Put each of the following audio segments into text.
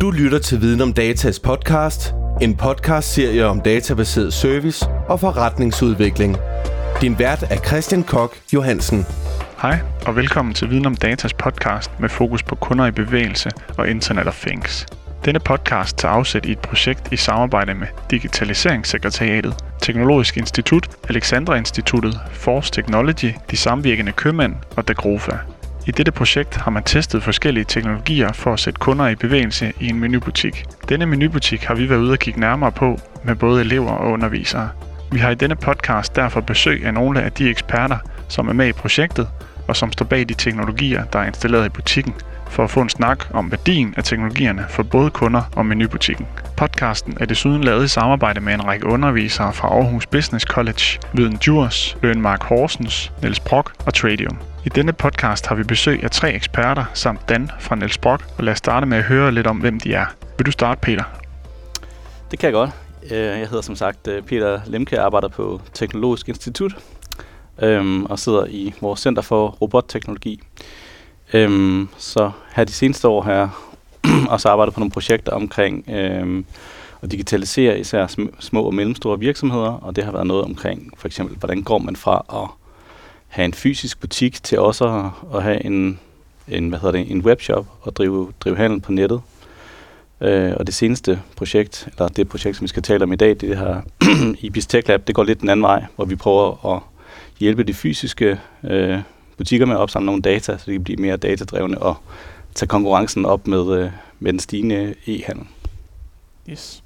Du lytter til Viden om Datas podcast, en podcast-serie om databaseret service og forretningsudvikling. Din vært er Christian Kok Johansen. Hej og velkommen til Viden om Datas podcast med fokus på kunder i bevægelse og Internet of Things. Denne podcast tager afsæt i et projekt i samarbejde med Digitaliseringssekretariatet, Teknologisk Institut, Alexandra Instituttet, Force Technology, de samvirkende købmænd og Dagrofa. I dette projekt har man testet forskellige teknologier for at sætte kunder i bevægelse i en menubutik. Denne menubutik har vi været ude og kigge nærmere på med både elever og undervisere. Vi har i denne podcast derfor besøg af nogle af de eksperter, som er med i projektet, og som står bag de teknologier, der er installeret i butikken, for at få en snak om værdien af teknologierne for både kunder og menubutikken. Podcasten er desuden lavet i samarbejde med en række undervisere fra Aarhus Business College, Viden Djurs, Lønmark Horsens, Niels Brock og Tradium. I denne podcast har vi besøg af tre eksperter samt Dan fra Niels Brock, og lad os starte med at høre lidt om, hvem de er. Vil du starte, Peter? Det kan jeg godt. Øh, jeg hedder som sagt øh, Peter Lemke, jeg arbejder på Teknologisk Institut øhm, og sidder i vores Center for Robotteknologi. Øhm, så her de seneste år har jeg også arbejdet på nogle projekter omkring øhm, at digitalisere især små og mellemstore virksomheder, og det har været noget omkring for eksempel, hvordan går man fra at have en fysisk butik til også at, at have en, en, hvad hedder det, en webshop og drive, drive handel på nettet. Øh, og det seneste projekt, eller det projekt, som vi skal tale om i dag, det, det her Ibis Tech Lab, det går lidt den anden vej, hvor vi prøver at hjælpe de fysiske øh, butikker med at opsamle nogle data, så de kan blive mere datadrevne og tage konkurrencen op med, øh, med den stigende e-handel. Yes.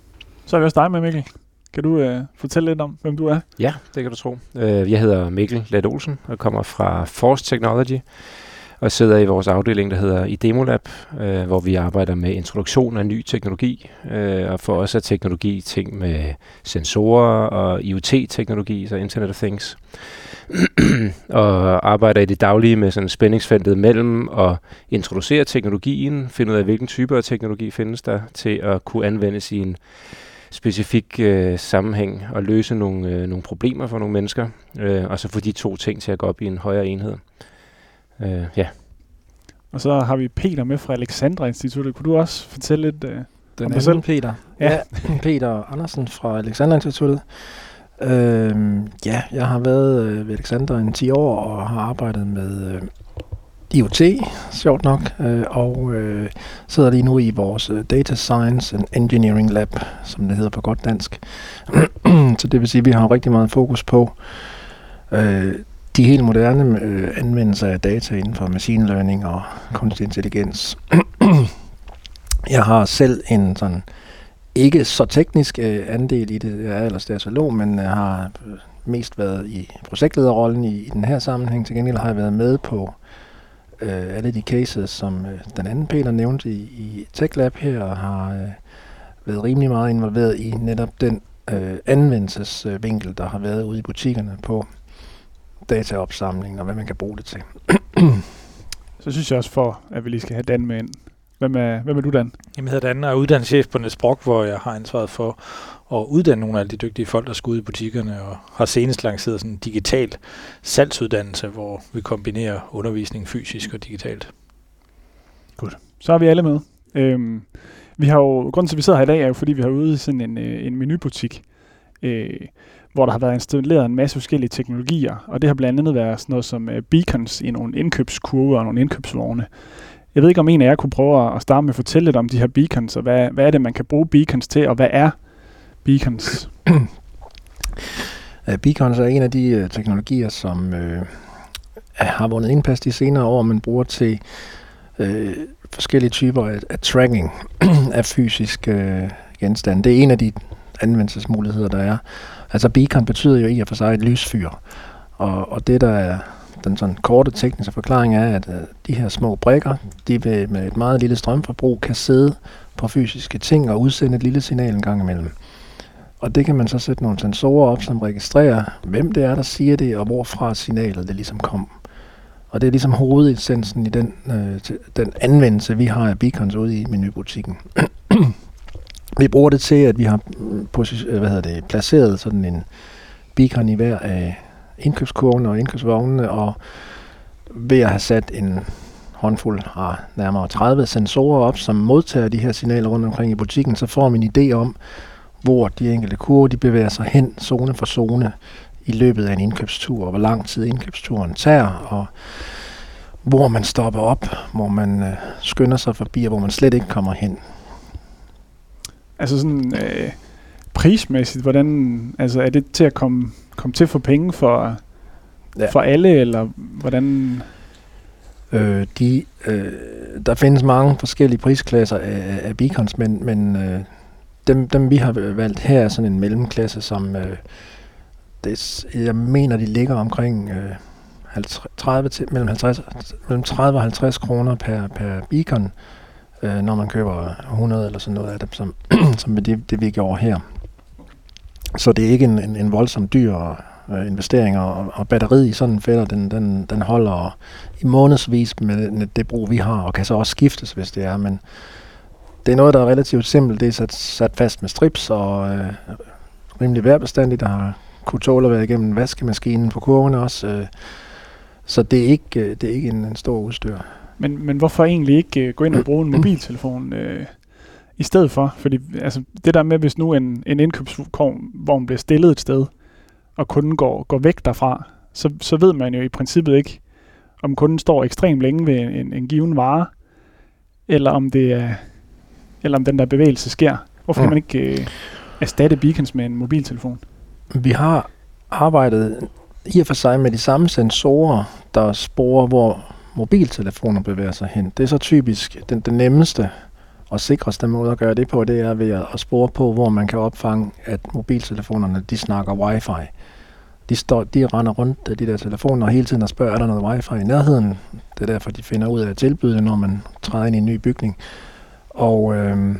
Så er vi også dig med, Mikkel. Kan du øh, fortælle lidt om, hvem du er? Ja, det kan du tro. Øh, jeg hedder Mikkel Let Olsen og kommer fra Force Technology og sidder i vores afdeling, der hedder Idemolab, øh, hvor vi arbejder med introduktion af ny teknologi, øh, og for os er teknologi ting med sensorer og IoT-teknologi, så Internet of Things, og arbejder i det daglige med sådan spændingsfeltet mellem at introducere teknologien, finde ud af, hvilken type af teknologi findes der, til at kunne anvendes i en specifik øh, sammenhæng og løse nogle, øh, nogle problemer for nogle mennesker, øh, og så få de to ting til at gå op i en højere enhed. Øh, ja. Og så har vi Peter med fra Alexandra Instituttet. Kunne du også fortælle lidt øh, Den om dig selv? Peter. Ja. ja, Peter Andersen fra Alexandra Instituttet. Øh, ja, jeg har været øh, ved Alexandra i 10 år og har arbejdet med øh, IoT, sjovt nok, øh, og øh, sidder lige nu i vores øh, Data Science and Engineering Lab, som det hedder på godt dansk. så det vil sige, at vi har rigtig meget fokus på øh, de helt moderne øh, anvendelser af data inden for machine learning og kunstig intelligens. jeg har selv en sådan ikke så teknisk øh, andel i det. Jeg er ellers datalog, men jeg har øh, mest været i projektlederrollen i, i den her sammenhæng. Til gengæld har jeg været med på øh, alle de cases, som øh, den anden Peter nævnte i, i Tech Lab her, og har øh, været rimelig meget involveret i netop den øh, anvendelsesvinkel, der har været ude i butikkerne på dataopsamling og hvad man kan bruge det til. Så synes jeg også for, at vi lige skal have Dan med ind. Hvem er, hvem er du, Dan? Jeg hedder Dan og er uddannelseschef på Brock, hvor jeg har ansvaret for at uddanne nogle af de dygtige folk, der skal ud i butikkerne, og har senest lanceret sådan en digital salgsuddannelse, hvor vi kombinerer undervisning fysisk og digitalt. Godt. Så er vi alle med. Øhm, vi har jo, grunden til, at vi sidder her i dag, er jo, fordi vi har ude i sådan en, øh, en menubutik, øh, hvor der har været installeret en masse forskellige teknologier, og det har blandt andet været sådan noget som øh, beacons i nogle indkøbskurver og nogle indkøbsvogne. Jeg ved ikke, om en af jer kunne prøve at starte med at fortælle lidt om de her beacons, og hvad, hvad er det, man kan bruge beacons til, og hvad er beacons? beacons er en af de øh, teknologier, som øh, har vundet indpas de senere år, man bruger til øh, forskellige typer af, af tracking af fysiske øh, genstande. Det er en af de anvendelsesmuligheder, der er. Altså beacon betyder jo i og for sig et lysfyr, og, og det der er den sådan korte tekniske forklaring er, at øh, de her små brikker, de vil med et meget lille strømforbrug kan sidde på fysiske ting og udsende et lille signal en gang imellem. Og det kan man så sætte nogle sensorer op, som registrerer, hvem det er, der siger det, og hvorfra signalet det ligesom kom. Og det er ligesom hovedessensen i den, øh, den anvendelse, vi har af beacons ude i menubutikken. vi bruger det til, at vi har mm, øh, hvad hedder det, placeret sådan en beacon i hver af indkøbskurvene og indkøbsvognene, og ved at have sat en håndfuld har nærmere 30 sensorer op, som modtager de her signaler rundt omkring i butikken, så får man en idé om, hvor de enkelte kurve de bevæger sig hen, zone for zone, i løbet af en indkøbstur, og hvor lang tid indkøbsturen tager, og hvor man stopper op, hvor man øh, skynder sig forbi, og hvor man slet ikke kommer hen. Altså sådan øh, prismæssigt, hvordan altså er det til at komme, komme til for penge for, ja. for alle, eller hvordan? Øh, de, øh, der findes mange forskellige prisklasser af, af beacons, men, men øh, dem, dem vi har valgt her er sådan en mellemklasse, som øh, det, jeg mener, de ligger omkring øh, 30 til, mellem, 50, mellem 30 og 50 kroner per, per beacon, øh, når man køber 100 eller sådan noget af dem, som, som det, det vi gjorde her. Så det er ikke en, en, en voldsom dyr øh, investering, og, og batteriet i sådan en fælder, den, den, den holder i månedsvis med, med det brug, vi har, og kan så også skiftes, hvis det er, men det er noget, der er relativt simpelt. Det er sat, sat fast med strips og øh, rimelig værbestandigt, der har kunne tåle at være igennem vaskemaskinen på kurvene også. Øh, så det er ikke, øh, det er ikke en, en stor udstyr. Men, men hvorfor egentlig ikke øh, gå ind og bruge en mobiltelefon øh, i stedet for? Fordi altså, det der med, hvis nu en, en indkøbsvogn bliver stillet et sted, og kunden går, går væk derfra, så, så ved man jo i princippet ikke, om kunden står ekstremt længe ved en, en, en given vare, eller om det er, eller om den der bevægelse sker. Hvorfor ja. kan man ikke øh, erstatte beacons med en mobiltelefon? Vi har arbejdet i og for sig med de samme sensorer, der sporer, hvor mobiltelefoner bevæger sig hen. Det er så typisk den, den nemmeste og sikreste måde at gøre det på, det er ved at, spore på, hvor man kan opfange, at mobiltelefonerne de snakker wifi. De, står, de render rundt af de der telefoner hele tiden og spørger, er der noget wifi i nærheden? Det er derfor, de finder ud af at tilbyde det, når man træder ind i en ny bygning. Og øh,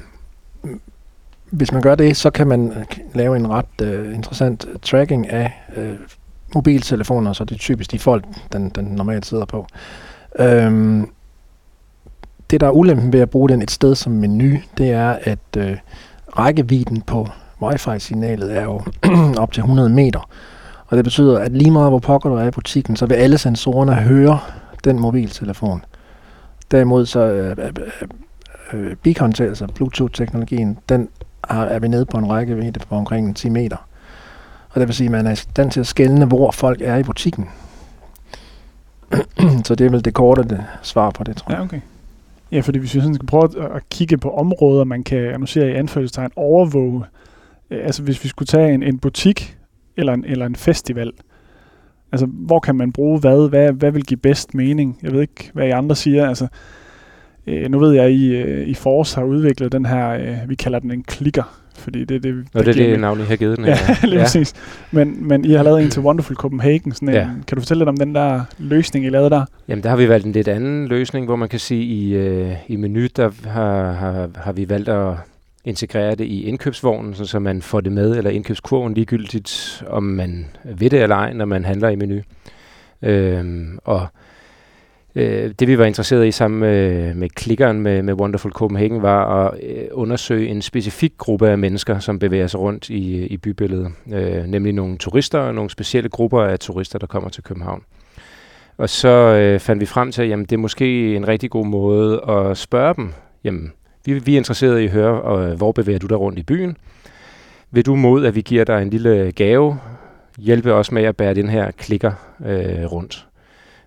hvis man gør det, så kan man lave en ret øh, interessant tracking af øh, mobiltelefoner, så det er typisk de folk, den, den normalt sidder på. Øhm, det, der er ulempen ved at bruge den et sted som menu, det er, at øh, rækkevidden på wifi-signalet er jo op til 100 meter. Og det betyder, at lige meget hvor pokker du er i butikken, så vil alle sensorerne høre den mobiltelefon. Derimod så øh, øh, øh, beacon, altså Bluetooth-teknologien, den er, er vi nede på en rækkevidde på omkring 10 meter. Og det vil sige, at man er i stand til at skælne, hvor folk er i butikken. så det er vel det korte det svar på det, tror jeg. Ja, okay. Ja, fordi hvis vi sådan skal prøve at kigge på områder, man kan, nu siger i anførselstegn, overvåge. Øh, altså hvis vi skulle tage en, en butik eller en, eller en festival, altså hvor kan man bruge hvad? hvad? Hvad vil give bedst mening? Jeg ved ikke, hvad I andre siger. Altså, øh, nu ved jeg, at I, øh, I Force har udviklet den her, øh, vi kalder den en klikker, fordi det, det, Nå, det er det navn, I har givet den. Ja, lige ja. præcis. Men, men I har lavet en til Wonderful Copenhagen. Sådan en, ja. Kan du fortælle lidt om den der løsning, I lavede der? Jamen, der har vi valgt en lidt anden løsning, hvor man kan sige, i, øh, i menu, der har, har, har vi valgt at integrere det i indkøbsvognen, så man får det med, eller indkøbskurven ligegyldigt, om man ved det eller ej, når man handler i menu. Øhm, og Øh, det vi var interesseret i sammen med, med klikkeren med, med Wonderful Copenhagen var at øh, undersøge en specifik gruppe af mennesker, som bevæger sig rundt i, i bybilledet. Øh, nemlig nogle turister og nogle specielle grupper af turister, der kommer til København. Og så øh, fandt vi frem til, at jamen, det er måske en rigtig god måde at spørge dem. Jamen, vi, vi er interesserede i at høre, øh, hvor bevæger du dig rundt i byen? Vil du mod, at vi giver dig en lille gave? Hjælpe os med at bære den her klikker øh, rundt.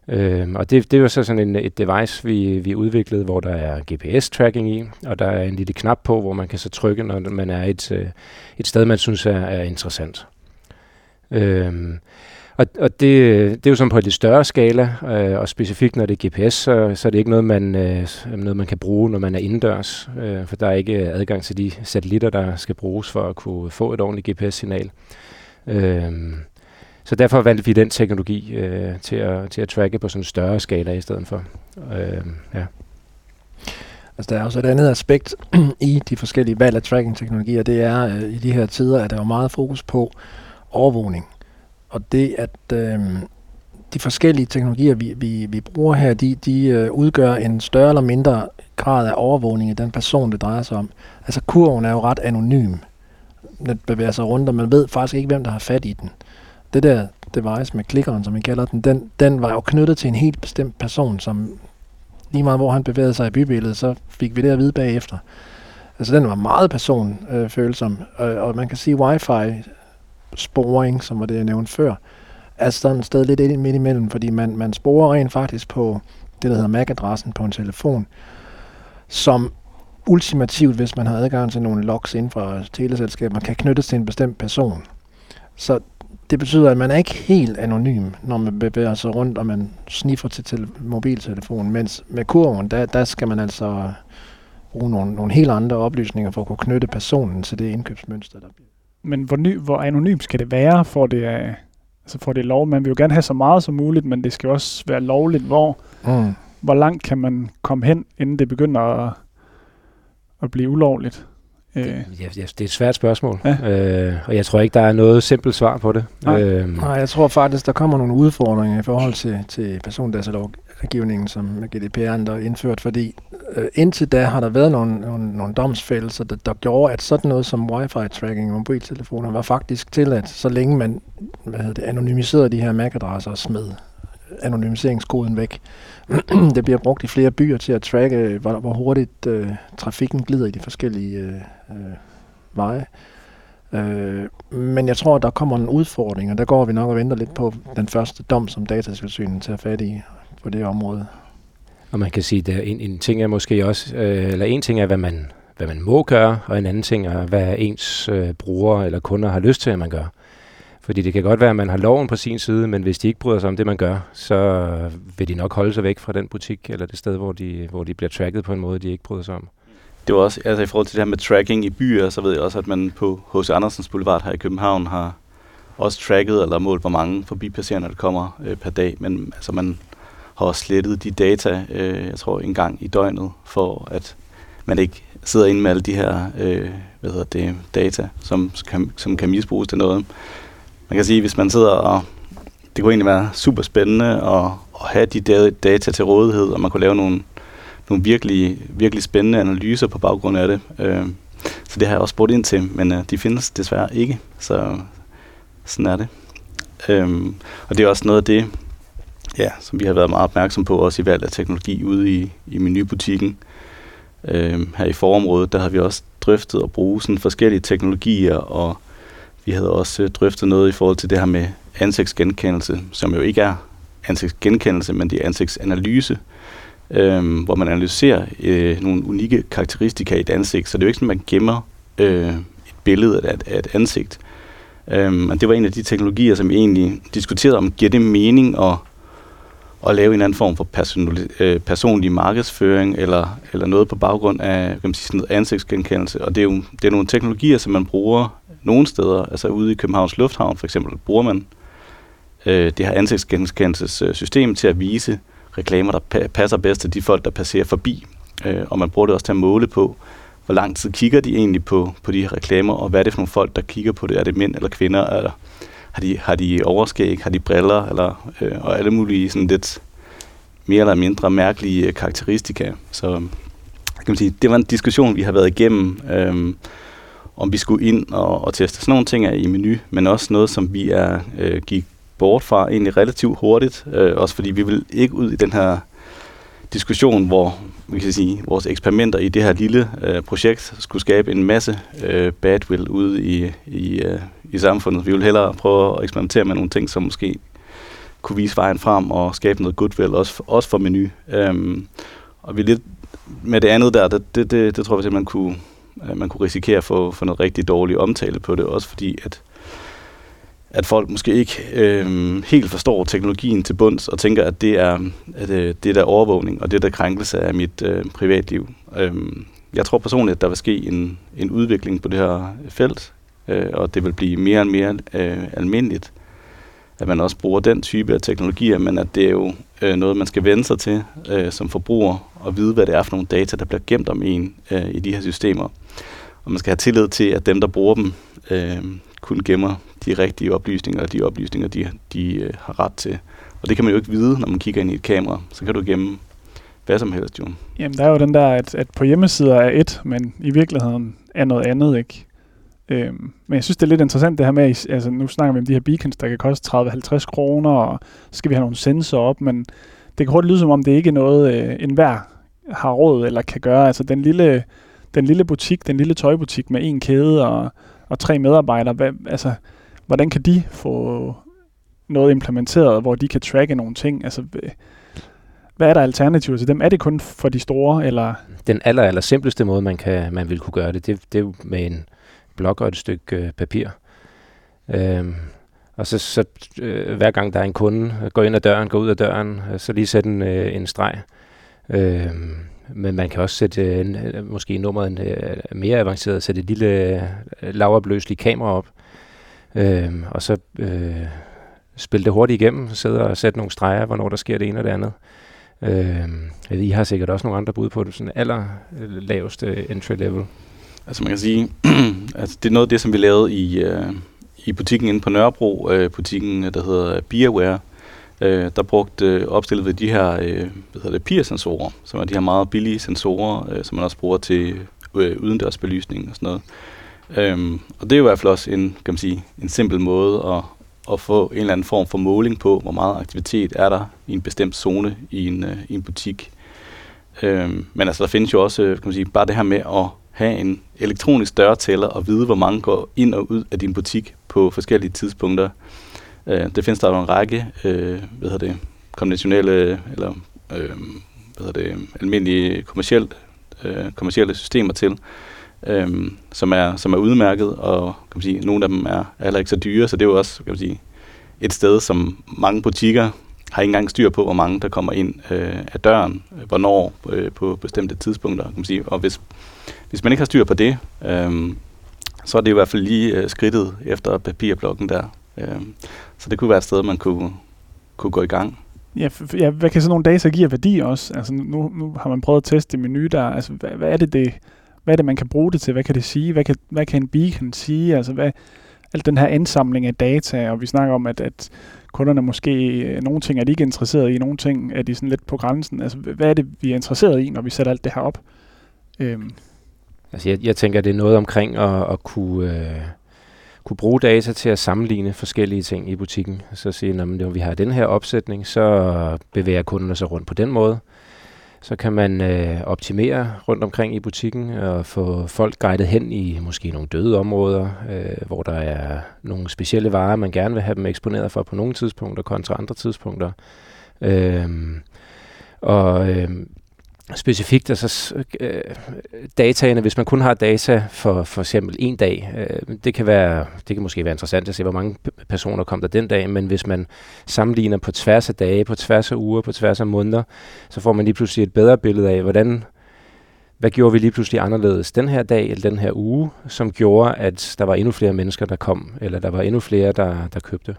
Øh, og det, det var så sådan en, et device, vi, vi udviklede, hvor der er GPS-tracking i, og der er en lille knap på, hvor man kan så trykke, når man er et, øh, et sted, man synes er, er interessant. Øh, og, og det, det er jo sådan på et lidt større skala, øh, og specifikt når det er GPS, så, så er det ikke noget man, øh, noget, man kan bruge, når man er indendørs, øh, for der er ikke adgang til de satellitter, der skal bruges for at kunne få et ordentligt GPS-signal. Øh, så derfor valgte vi den teknologi øh, til, at, til at tracke på sådan en større skala i stedet for. Øh, ja. Altså, der er også et andet aspekt i de forskellige valg af tracking-teknologier. Det er, øh, i de her tider, at der er meget fokus på overvågning. Og det, at øh, de forskellige teknologier, vi, vi, vi bruger her, de, de øh, udgør en større eller mindre grad af overvågning af den person, det drejer sig om. Altså kurven er jo ret anonym. Den bevæger sig rundt, og man ved faktisk ikke, hvem der har fat i den det der device med klikkeren, som vi kalder den, den, den var jo knyttet til en helt bestemt person, som lige meget hvor han bevægede sig i bybilledet, så fik vi det at vide bagefter. Altså den var meget personfølsom, øh, og man kan sige wifi sporing, som var det, jeg nævnte før, er sådan et sted lidt ind midt imellem, fordi man, man sporer rent faktisk på det, der hedder MAC-adressen på en telefon, som ultimativt, hvis man har adgang til nogle logs inden for teleselskaber, kan knyttes til en bestemt person. Så det betyder, at man er ikke helt anonym, når man bevæger sig rundt, og man sniffer til tele- mobiltelefonen, mens med kurven, der, der skal man altså bruge nogle, nogle helt andre oplysninger for at kunne knytte personen til det indkøbsmønster, der bliver. Men hvor, ny, hvor anonym skal det være, for det er, altså for det er lov? Man vil jo gerne have så meget som muligt, men det skal også være lovligt. Hvor, Mm. hvor langt kan man komme hen, inden det begynder at, at blive ulovligt? Øh, Ja, ja, det er et svært spørgsmål, Ja. øh, og jeg tror ikke, der er noget simpelt svar på det. Nej. Øhm, Nej, jeg tror faktisk, der kommer nogle udfordringer i forhold til, til persondatalovgivningen, som GDPR der er indført, fordi øh, indtil da har der været nogle, nogle, nogle domsfældelser, der, der gjorde, at sådan noget som wifi-tracking og mobiltelefoner var faktisk tilladt, så længe man hvad hedder det, anonymiserede de her MAC-adresser og smed anonymiseringskoden væk. det bliver brugt i flere byer til at tracke, hvor, hvor hurtigt øh, trafikken glider i de forskellige øh, øh, veje. Øh, men jeg tror, der kommer en udfordring, og der går vi nok og venter lidt på den første dom, som datatilsynet tager fat i på det område. Og man kan sige, at en, en ting er måske også, øh, eller en ting er, hvad man, hvad man må gøre, og en anden ting er, hvad ens øh, brugere eller kunder har lyst til, at man gør. Fordi det kan godt være, at man har loven på sin side, men hvis de ikke bryder sig om det, man gør, så vil de nok holde sig væk fra den butik eller det sted, hvor de, hvor de bliver tracket på en måde, de ikke bryder sig om. Det var også, altså i forhold til det her med tracking i byer, så ved jeg også, at man på H.C. Andersens Boulevard her i København har også tracket eller målt, hvor mange forbipasserende der kommer øh, per dag. Men altså, man har også slettet de data, øh, jeg tror, en gang i døgnet, for at man ikke sidder inde med alle de her øh, hvad hedder det, data, som kan, som kan misbruges til noget. Man kan sige, hvis man sidder og... Det kunne egentlig være super spændende at, at have de data til rådighed, og man kunne lave nogle, nogle virkelig, virkelig spændende analyser på baggrund af det. Øh, så det har jeg også spurgt ind til, men øh, de findes desværre ikke, så sådan er det. Øhm, og det er også noget af det, ja, som vi har været meget opmærksom på, også i valg af teknologi ude i, i menubutikken. Øhm, her i forområdet, der har vi også drøftet at bruge sådan forskellige teknologier, og vi havde også øh, drøftet noget i forhold til det her med ansigtsgenkendelse, som jo ikke er ansigtsgenkendelse, men det er ansigtsanalyse, øh, hvor man analyserer øh, nogle unikke karakteristika i et ansigt. Så det er jo ikke sådan, at man gemmer øh, et billede af et, af et ansigt. Øh, og det var en af de teknologier, som vi egentlig diskuterede om, giver det mening at, at lave en anden form for personali- øh, personlig markedsføring, eller, eller noget på baggrund af kan man sige, sådan noget ansigtsgenkendelse. Og det er jo det er nogle teknologier, som man bruger nogle steder, altså ude i Københavns Lufthavn for eksempel, bruger man øh, det her ansigtsgenkendelsessystem til at vise reklamer, der pa- passer bedst til de folk, der passerer forbi. Øh, og man bruger det også til at måle på, hvor lang tid kigger de egentlig på, på de her reklamer, og hvad er det for nogle folk, der kigger på det? Er det mænd eller kvinder? Eller har de, har de overskæg? Har de briller? Eller, øh, og alle mulige sådan lidt mere eller mindre mærkelige karakteristika. Så øh, kan man sige, det var en diskussion, vi har været igennem, øh, om vi skulle ind og, og teste sådan nogle ting af i menu, men også noget, som vi er øh, gik bort fra egentlig relativt hurtigt, øh, også fordi vi vil ikke ud i den her diskussion, hvor vi kan sige, vores eksperimenter i det her lille øh, projekt skulle skabe en masse øh, badwill ude i, i, øh, i samfundet. Vi vil hellere prøve at eksperimentere med nogle ting, som måske kunne vise vejen frem og skabe noget goodwill, også for, også for menu. Øhm, og vi lidt med det andet der, det, det, det, det tror jeg simpelthen, man kunne, Øh, man kunne risikere at få, få noget rigtig dårlig omtale på det, også fordi at at folk måske ikke øh, helt forstår teknologien til bunds og tænker, at det er, at, øh, det der overvågning, og det der krænkelse af mit øh, privatliv. Øh, jeg tror personligt, at der vil ske en, en udvikling på det her felt, øh, og det vil blive mere og mere øh, almindeligt, at man også bruger den type af teknologier, men at det er jo øh, noget, man skal vende sig til øh, som forbruger, og vide, hvad det er for nogle data, der bliver gemt om en øh, i de her systemer. Og man skal have tillid til, at dem, der bruger dem, øh, kun gemmer de rigtige oplysninger, og de oplysninger, de, de øh, har ret til. Og det kan man jo ikke vide, når man kigger ind i et kamera. Så kan du gemme hvad som helst, jo. Jamen, der er jo den der, at, at på hjemmesider er et, men i virkeligheden er noget andet, ikke? Øhm, men jeg synes, det er lidt interessant det her med, altså nu snakker vi om de her beacons, der kan koste 30-50 kroner, og så skal vi have nogle sensorer op, men det kan hurtigt lyde som om, det ikke er noget, øh, enhver har råd eller kan gøre. Altså den lille, den lille butik, den lille tøjbutik med en kæde og, og tre medarbejdere, hvad, altså, hvordan kan de få noget implementeret, hvor de kan tracke nogle ting? Altså, hvad er der alternativer til dem? Er det kun for de store, eller? Den aller, aller simpleste måde, man, kan, man vil kunne gøre det, det, det er med en blok og et stykke øh, papir. Øhm, og så, så øh, hver gang der er en kunde, øh, går ind ad døren, går ud af døren, øh, så lige sætte en, øh, en streg. Øhm, men man kan også sætte øh, en, øh, måske nummeret en, øh, mere avanceret, sætte et lille øh, laveropløseligt kamera op, øh, og så øh, spille det hurtigt igennem, sidde og sætte nogle streger, hvornår der sker det ene og det andet. Øh, I har sikkert også nogle andre bud på det, sådan aller laveste øh, entry level. Altså man kan sige, altså det er noget af det, som vi lavede i, øh, i butikken inde på Nørrebro, øh, butikken, der hedder Beerware. Øh, der brugte øh, opstillet ved de her øh, hvad hedder det, PIR-sensorer, som er de her meget billige sensorer, øh, som man også bruger til øh, udendørsbelysning og sådan noget. Øhm, og det er jo i hvert fald også en, kan man sige, en simpel måde at, at få en eller anden form for måling på, hvor meget aktivitet er der i en bestemt zone i en, øh, i en butik. Øhm, men altså, der findes jo også, kan man sige, bare det her med at have en elektronisk dørtæller og vide, hvor mange går ind og ud af din butik på forskellige tidspunkter. Øh, det findes der jo en række, øh, hvad hedder det, konventionelle eller øh, hvad hedder det, almindelige kommersielle, øh, kommercielle systemer til øh, som, er, som er udmærket, og kan man sige, nogle af dem er heller ikke så dyre, så det er jo også kan man sige, et sted, som mange butikker har ikke engang styr på, hvor mange der kommer ind øh, af døren, hvornår øh, på bestemte tidspunkter. Kan man sige. Og hvis, hvis man ikke har styr på det, øh, så er det i hvert fald lige øh, skridtet efter papirblokken der. Øh, så det kunne være et sted, man kunne, kunne gå i gang. Ja, ja, hvad kan sådan nogle data give af værdi også? Altså nu, nu har man prøvet at teste menu der. Altså, hvad, hvad er det, det hvad er det, man kan bruge det til? Hvad kan det sige? Hvad kan, hvad kan en beacon sige? Altså, hvad, alt den her indsamling af data, og vi snakker om, at, at kunderne måske, øh, nogle ting er de ikke interesseret i, nogle ting er de sådan lidt på grænsen. Altså, hvad er det, vi er interesseret i, når vi sætter alt det her op? Øhm. Altså, jeg, jeg tænker, det er noget omkring at, at kunne, øh, kunne bruge data til at sammenligne forskellige ting i butikken. Så sige, når vi har den her opsætning, så bevæger kunderne sig rundt på den måde. Så kan man øh, optimere rundt omkring i butikken og få folk guidet hen i måske nogle døde områder, øh, hvor der er nogle specielle varer, man gerne vil have dem eksponeret for på nogle tidspunkter kontra andre tidspunkter. Øh, og øh, specifikt altså øh, dataene, hvis man kun har data for for eksempel en dag, øh, det kan være det kan måske være interessant at se, hvor mange personer kom der den dag, men hvis man sammenligner på tværs af dage, på tværs af uger, på tværs af måneder, så får man lige pludselig et bedre billede af, hvordan hvad gjorde vi lige pludselig anderledes den her dag eller den her uge, som gjorde, at der var endnu flere mennesker, der kom, eller der var endnu flere, der, der købte.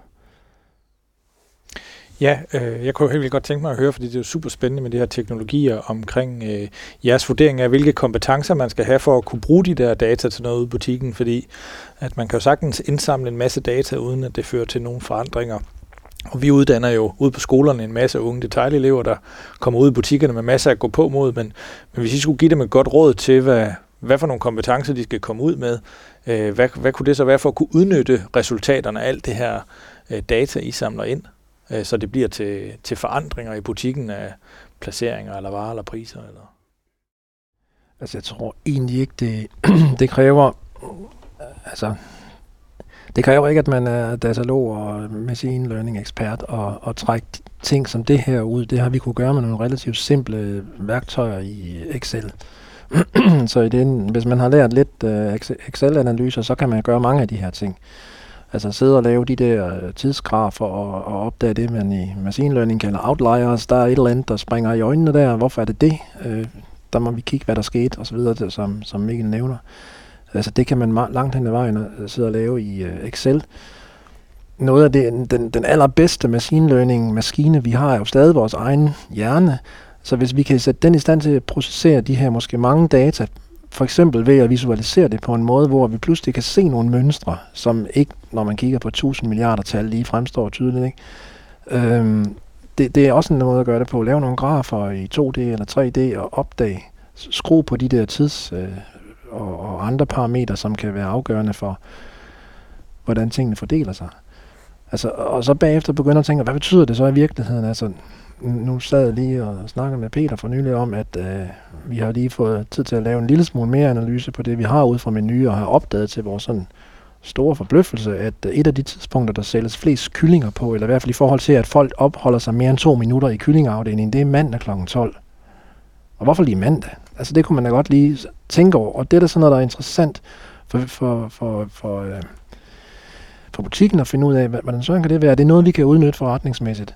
Ja, øh, jeg kunne helt vildt godt tænke mig at høre, fordi det er jo super spændende med de her teknologier omkring øh, jeres vurdering af, hvilke kompetencer man skal have for at kunne bruge de der data til noget ude i butikken, fordi at man kan jo sagtens indsamle en masse data, uden at det fører til nogle forandringer. Og vi uddanner jo ude på skolerne en masse unge detaljelever, der kommer ud i butikkerne med masser at gå på mod, men, men hvis I skulle give dem et godt råd til, hvad, hvad for nogle kompetencer de skal komme ud med, øh, hvad, hvad kunne det så være for at kunne udnytte resultaterne af alt det her øh, data, I samler ind? Øh, så det bliver til, til forandringer i butikken af placeringer eller varer eller priser? Eller? Altså jeg tror egentlig ikke, det, det kræver, altså det kræver ikke, at man er datalog og machine learning ekspert og, og trække ting som det her ud. Det har vi kunne gøre med nogle relativt simple værktøjer i Excel. så i den, hvis man har lært lidt uh, Excel-analyser, så kan man gøre mange af de her ting. Altså sidde og lave de der øh, tidsgrafer og, og opdage det, man i machine learning kalder outliers. Der er et eller andet, der springer i øjnene der. Hvorfor er det det? Øh, der må vi kigge, hvad der skete osv., som, som Mikkel nævner. Altså det kan man langt hen ad vejen øh, sidde og lave i øh, Excel. Noget af det, den, den allerbedste machine learning maskine, vi har, er jo stadig vores egen hjerne. Så hvis vi kan sætte den i stand til at processere de her måske mange data for eksempel ved at visualisere det på en måde, hvor vi pludselig kan se nogle mønstre, som ikke, når man kigger på 1000 milliarder tal, lige fremstår tydeligt. Ikke? Øhm, det, det er også en måde at gøre det på. Lave nogle grafer i 2D eller 3D og opdage, Skru på de der tids- øh, og, og andre parametre, som kan være afgørende for, hvordan tingene fordeler sig. Altså, og så bagefter begynder at tænke, hvad betyder det så i virkeligheden? Altså, nu sad jeg lige og snakkede med Peter for nylig om, at øh, vi har lige fået tid til at lave en lille smule mere analyse på det, vi har ud fra menu, og har opdaget til vores sådan store forbløffelse, at øh, et af de tidspunkter, der sælges flest kyllinger på, eller i hvert fald i forhold til, at folk opholder sig mere end to minutter i kyllingeafdelingen, det er mandag kl. 12. Og hvorfor lige mandag? Altså det kunne man da godt lige tænke over, og det er da sådan noget, der er interessant for, for, for, for, øh, for butikken at finde ud af, hvordan så kan det være. Det er noget, vi kan udnytte forretningsmæssigt.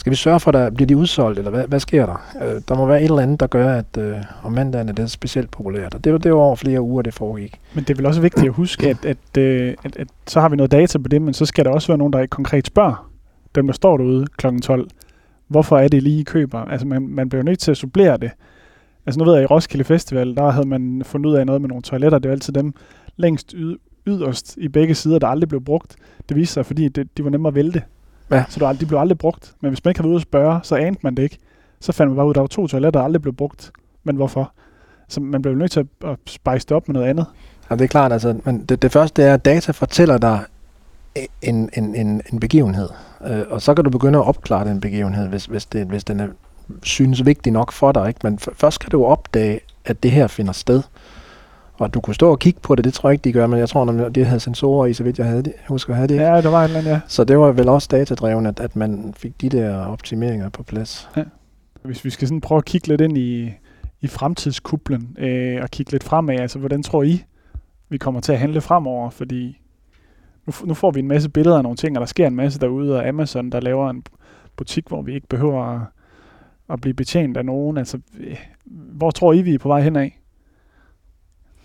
Skal vi sørge for, at der bliver de udsolgt, eller hvad, hvad sker der? Øh, der må være et eller andet, der gør, at øh, om mandagen er det specielt populært. Og det var det var over flere uger, det foregik. Men det er vel også vigtigt at huske, at, at, øh, at, at så har vi noget data på det, men så skal der også være nogen, der konkret spørger dem, der står derude kl. 12. Hvorfor er det lige, I køber? Altså man, man bliver nødt til at supplere det. Altså nu ved jeg, i Roskilde Festival, der havde man fundet ud af noget med nogle toiletter. Det var altid dem længst yderst i begge sider, der aldrig blev brugt. Det viste sig, fordi det, de var nemmere at vælte. Ja. Så det, de blev aldrig brugt. Men hvis man ikke havde været ude at spørge, så anede man det ikke. Så fandt man bare ud, at der var to toiletter, der aldrig blev brugt. Men hvorfor? Så man blev nødt til at, at spice det op med noget andet. Ja, det er klart. Altså, men det, det første det er, at data fortæller dig en, en, en, en begivenhed. Øh, og så kan du begynde at opklare den begivenhed, hvis, hvis, det, hvis den er, synes vigtig nok for dig. Ikke? Men først kan du opdage, at det her finder sted. Og du kunne stå og kigge på det, det tror jeg ikke, de gør, men jeg tror, at de havde sensorer i, så vidt jeg havde det, husker at have det. Ja, der var et eller andet, ja. Så det var vel også datadrevet, at, at man fik de der optimeringer på plads. Ja. Hvis vi skal sådan prøve at kigge lidt ind i, i fremtidskublen øh, og kigge lidt fremad, altså hvordan tror I, vi kommer til at handle fremover? Fordi nu, nu får vi en masse billeder af nogle ting, og der sker en masse derude, og Amazon, der laver en butik, hvor vi ikke behøver at, at blive betjent af nogen. Altså, øh, hvor tror I, vi er på vej henad?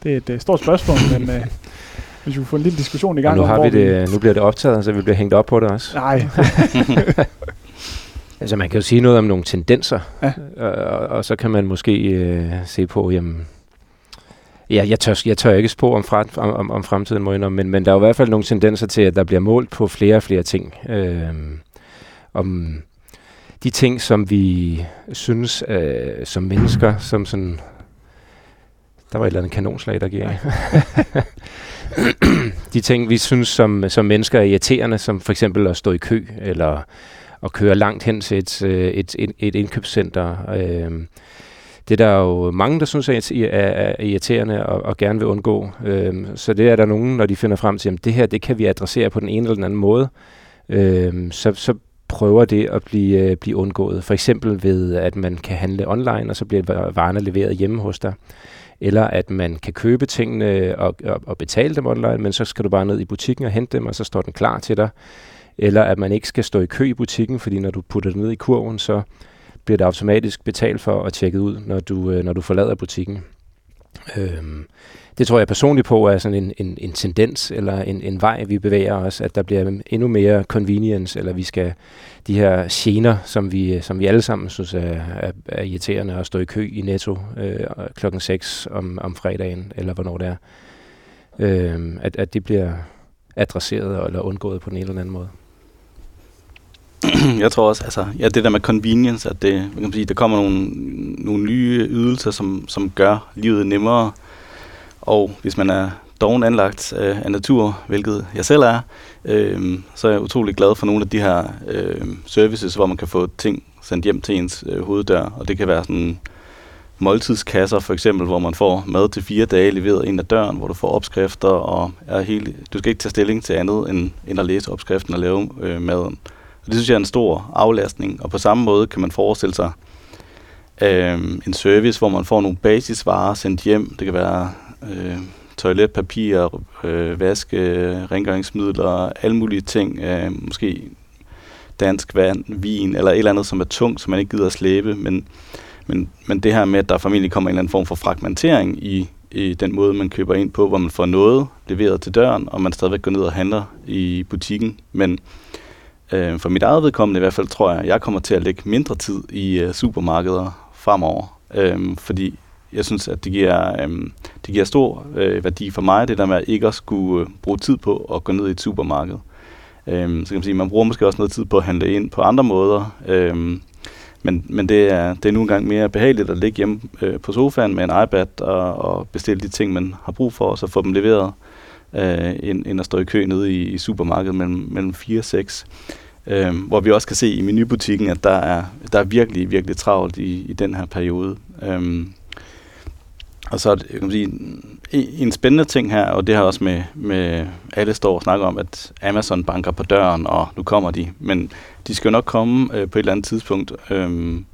Det er et uh, stort spørgsmål, men uh, hvis vi får en lille diskussion i gang. Og nu, har vi det, nu bliver det optaget, så vi bliver hængt op på det også. Nej. altså man kan jo sige noget om nogle tendenser, ja. og, og, og så kan man måske uh, se på, jamen, Ja, jeg tør, jeg tør ikke spå om, fra, om, om fremtiden, må jeg men, men der er jo i hvert fald nogle tendenser til, at der bliver målt på flere og flere ting. Øh, om de ting, som vi synes øh, som mennesker, som sådan der var et eller andet kanonslag, der gik De ting, vi synes som, som mennesker er irriterende, som for eksempel at stå i kø, eller at køre langt hen til et, øh, et, et, et indkøbscenter. Øh, det er der jo mange, der synes er, er irriterende og, og gerne vil undgå. Øh, så det er der nogen, når de finder frem til, at det her det kan vi adressere på den ene eller den anden måde. Øh, så, så prøver det at blive, øh, blive undgået. For eksempel ved, at man kan handle online, og så bliver varerne leveret hjemme hos dig eller at man kan købe tingene og, og, og betale dem online, men så skal du bare ned i butikken og hente dem, og så står den klar til dig. Eller at man ikke skal stå i kø i butikken, fordi når du putter det ned i kurven, så bliver det automatisk betalt for og tjekket ud, når du, øh, når du forlader butikken. Øhm, det tror jeg personligt på er sådan en, en, en tendens eller en, en vej, vi bevæger os, at der bliver endnu mere convenience, eller vi skal de her gener, som vi, som vi alle sammen synes er, er, er irriterende at stå i kø i Netto øh, klokken 6 om, om fredagen, eller hvornår det er, øh, at, at det bliver adresseret eller undgået på den ene eller anden måde. Jeg tror også, altså, ja, det der med convenience, at det, man kan sige, der kommer nogle, nogle nye ydelser, som, som gør livet nemmere, og hvis man er doven anlagt øh, af natur, hvilket jeg selv er, øh, så er jeg utrolig glad for nogle af de her øh, services, hvor man kan få ting sendt hjem til ens øh, hoveddør. Og det kan være sådan måltidskasser for eksempel, hvor man får mad til fire dage leveret ind ad døren, hvor du får opskrifter, og er helt, du skal ikke tage stilling til andet end, end at læse opskriften og lave øh, maden. Og det synes jeg er en stor aflastning, og på samme måde kan man forestille sig øh, en service, hvor man får nogle basisvarer sendt hjem. Det kan være øh, toiletpapir, øh, vaske, rengøringsmidler, alle mulige ting, øh, måske dansk vand, vin eller et eller andet, som er tungt, som man ikke gider at slæbe, men, men, men det her med, at der formentlig kommer en eller anden form for fragmentering i, i den måde, man køber ind på, hvor man får noget leveret til døren, og man stadigvæk går ned og handler i butikken, men øh, for mit eget vedkommende i hvert fald, tror jeg, at jeg kommer til at lægge mindre tid i øh, supermarkeder fremover, øh, fordi jeg synes, at det giver, øh, det giver stor øh, værdi for mig, det der med at ikke at skulle øh, bruge tid på at gå ned i et supermarked. Øh, så kan man sige, man bruger måske også noget tid på at handle ind på andre måder, øh, men, men det, er, det er nu engang mere behageligt at ligge hjemme øh, på sofaen med en iPad og, og bestille de ting, man har brug for, og så få dem leveret, øh, end, end at stå i kø nede i, i supermarkedet mellem, mellem 4 og 6. øh, hvor vi også kan se i menubutikken, at der er, der er virkelig, virkelig travlt i, i den her periode. Øh, og så kan man sige, en spændende ting her, og det har også med, med alle står og snakker om, at Amazon banker på døren, og nu kommer de. Men de skal jo nok komme øh, på et eller andet tidspunkt. Øhm,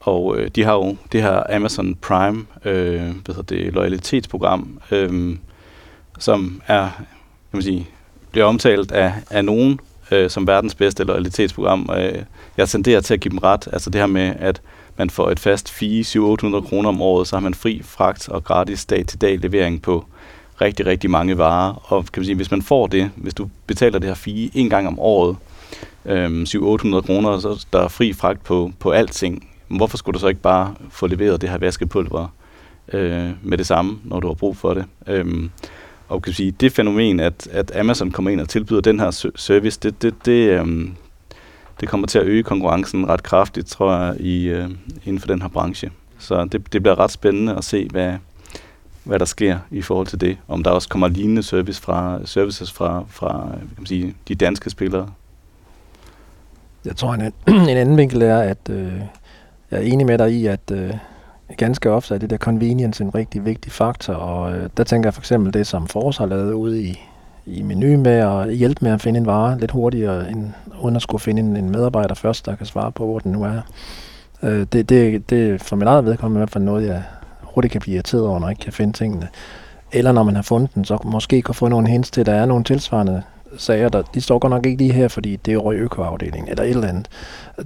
og øh, de har jo det her Amazon Prime, øh, hvad hedder det, loyalitetsprogram, øh, som er, kan man sige, bliver omtalt af, af nogen øh, som verdens bedste lojalitetsprogram. Øh, jeg tenderer til at give dem ret. Altså det her med, at man får et fast fee, 700-800 kroner om året, så har man fri fragt og gratis dag-til-dag levering på rigtig, rigtig mange varer. Og kan man sige, hvis man får det, hvis du betaler det her fee en gang om året, øh, 700-800 kroner, så der er fri fragt på, på alting. Men hvorfor skulle du så ikke bare få leveret det her vaskepulver øh, med det samme, når du har brug for det? Øh, og kan sige, det fænomen, at, at Amazon kommer ind og tilbyder den her service, det, det, det, øhm, det kommer til at øge konkurrencen ret kraftigt, tror jeg, i, øh, inden for den her branche. Så det, det bliver ret spændende at se, hvad, hvad der sker i forhold til det. Om der også kommer lignende service fra, services fra, fra øh, kan man sige, de danske spillere. Jeg tror, en, en anden vinkel er, at øh, jeg er enig med dig i, at øh, ganske ofte er det der convenience en rigtig vigtig faktor, og øh, der tænker jeg for eksempel det, som Fors har lavet ude i, i menu med at hjælpe med at finde en vare lidt hurtigere, end, uden at skulle finde en, en medarbejder først, der kan svare på, hvor den nu er. Øh, det, det, det for mit eget vedkommende i hvert fald noget, jeg hurtigt kan blive irriteret over, når jeg ikke kan finde tingene. Eller når man har fundet den, så måske kan få nogle hints til, at der er nogle tilsvarende sager, der, de står godt nok ikke lige her, fordi det er røg økoafdelingen, eller et eller andet.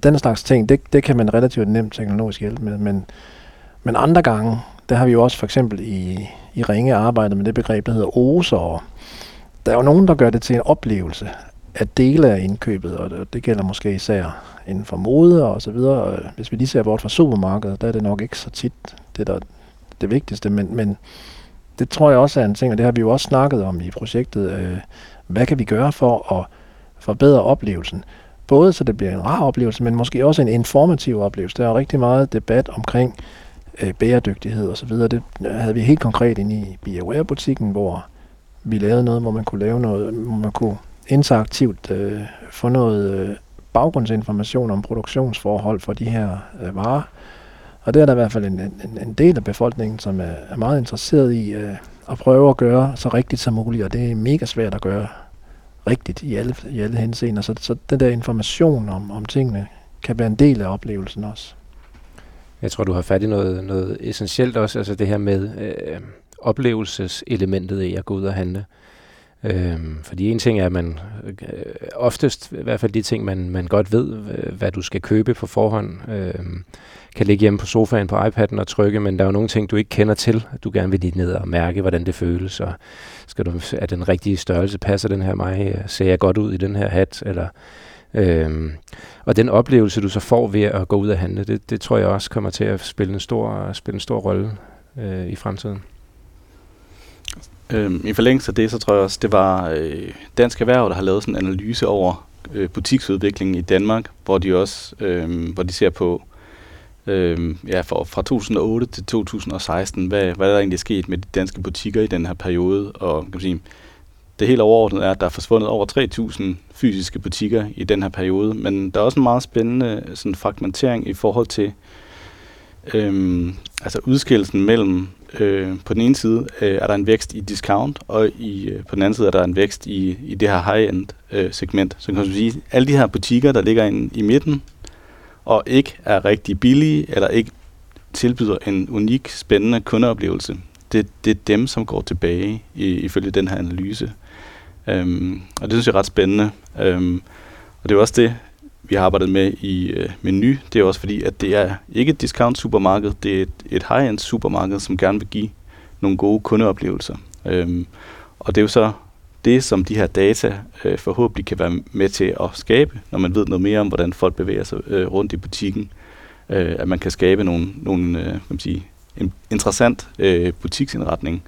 Den slags ting, det, det kan man relativt nemt teknologisk hjælpe med, men, men andre gange, der har vi jo også for eksempel i, i Ringe arbejdet med det begreb, der hedder OSER, der er jo nogen, der gør det til en oplevelse at dele af indkøbet, og det gælder måske især inden for mode og så videre. Hvis vi lige ser bort fra supermarkedet, der er det nok ikke så tit det, der det vigtigste, men, men det tror jeg også er en ting, og det har vi jo også snakket om i projektet. Øh, hvad kan vi gøre for at forbedre oplevelsen? Både så det bliver en rar oplevelse, men måske også en informativ oplevelse. Der er rigtig meget debat omkring øh, bæredygtighed osv. Det øh, havde vi helt konkret inde i BioWare-butikken, hvor vi lavede noget, hvor man kunne lave noget, hvor man kunne interaktivt øh, få noget øh, baggrundsinformation om produktionsforhold for de her øh, varer. Og det er der i hvert fald en, en, en del af befolkningen, som er, er meget interesseret i øh, at prøve at gøre så rigtigt som muligt, og det er mega svært at gøre rigtigt i alle, i alle henseender. Så, så den der information om, om tingene kan være en del af oplevelsen også. Jeg tror, du har fat i noget, noget essentielt også, altså det her med øh, oplevelseselementet i at gå ud og handle. Øh, fordi en ting er, at man øh, oftest, i hvert fald de ting, man, man godt ved, øh, hvad du skal købe på forhånd, øh, kan ligge hjemme på sofaen på iPad'en og trykke, men der er jo nogle ting, du ikke kender til. at Du gerne vil lige ned og mærke, hvordan det føles, og skal du, er den rigtige størrelse, passer den her mig, øh, ser jeg godt ud i den her hat, eller Øhm, og den oplevelse, du så får ved at gå ud og handle, det, det tror jeg også kommer til at spille en stor, spille en stor rolle øh, i fremtiden. Øhm, I forlængelse af det, så tror jeg også, det var øh, Dansk Erhverv, der har lavet sådan en analyse over øh, butiksudviklingen i Danmark, hvor de også øh, hvor de ser på øh, ja, for, fra 2008 til 2016, hvad, hvad der egentlig er sket med de danske butikker i den her periode. Og kan man sige, det helt overordnede er, at der er forsvundet over 3.000 fysiske butikker i den her periode, men der er også en meget spændende sådan, fragmentering i forhold til øhm, altså udskillelsen mellem Øh, på den ene side øh, er der en vækst i discount, og i, øh, på den anden side er der en vækst i, i det her high-end øh, segment. Så kan man sige, alle de her butikker, der ligger inde i midten, og ikke er rigtig billige, eller ikke tilbyder en unik, spændende kundeoplevelse, det, det er dem, som går tilbage i, ifølge den her analyse. Øhm, og det synes jeg er ret spændende. Øhm, og det er også det, vi har arbejdet med i øh, Menu, det er også fordi, at det er ikke et discount supermarked, det er et, et high-end supermarked, som gerne vil give nogle gode kundeoplevelser. Øhm, og det er jo så det, som de her data øh, forhåbentlig kan være med til at skabe, når man ved noget mere om, hvordan folk bevæger sig øh, rundt i butikken. Øh, at man kan skabe nogle, nogle øh, kan man sige, en interessant øh, butiksindretning.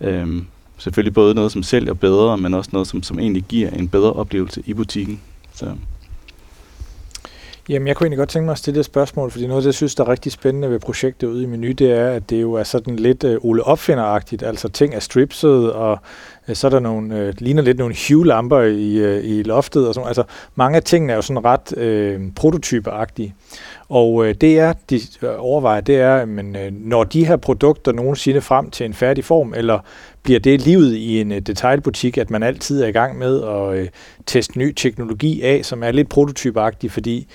Øhm, selvfølgelig både noget, som sælger bedre, men også noget, som, som egentlig giver en bedre oplevelse i butikken. Så. Jamen, jeg kunne egentlig godt tænke mig at stille et spørgsmål, fordi noget af det, jeg synes, der er rigtig spændende ved projektet ude i Menu, det er, at det jo er sådan lidt øh, Ole Opfinder-agtigt. Altså ting er stripset, og Øh, så er der nogle, øh, ligner lidt nogle Hue-lamper i, øh, i loftet. Og sådan. Altså, mange af tingene er jo sådan ret øh, prototypeagtige. Og øh, det er, de øh, overvejer, det er, men øh, når de her produkter nogensinde frem til en færdig form, eller bliver det livet i en øh, detailbutik, at man altid er i gang med at øh, teste ny teknologi af, som er lidt prototypeagtig, fordi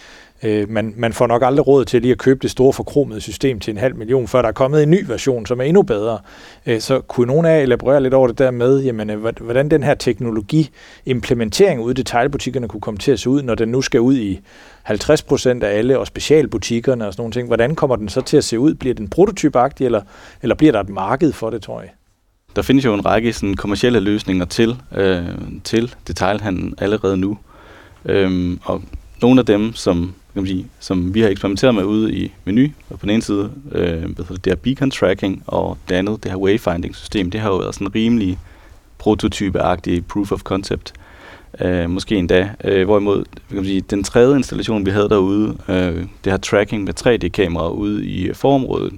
øh, man, man får nok aldrig råd til lige at købe det store forkromede system til en halv million, før der er kommet en ny version, som er endnu bedre. Øh, så kunne nogen af jer elaborere lidt over det der med, jamen, øh, hvordan den her teknologi-implementering ude i detailbutikkerne kunne komme til at se ud, når den nu skal ud i 50% af alle, og specialbutikkerne og sådan nogle ting. Hvordan kommer den så til at se ud? Bliver den prototypagtig, eller, eller bliver der et marked for det, tror jeg? Der findes jo en række sådan, kommersielle løsninger til, øh, til detailhandlen allerede nu. Øhm, og nogle af dem, som, kan man sige, som vi har eksperimenteret med ude i menu, og på den ene side, øh, det her beacon tracking, og det andet, det her wayfinding system, det har jo været sådan rimelig prototypeagtig proof of concept øh, måske endda. Øh, hvorimod kan man sige, den tredje installation, vi havde derude, øh, det her tracking med 3D-kameraer ude i forområdet,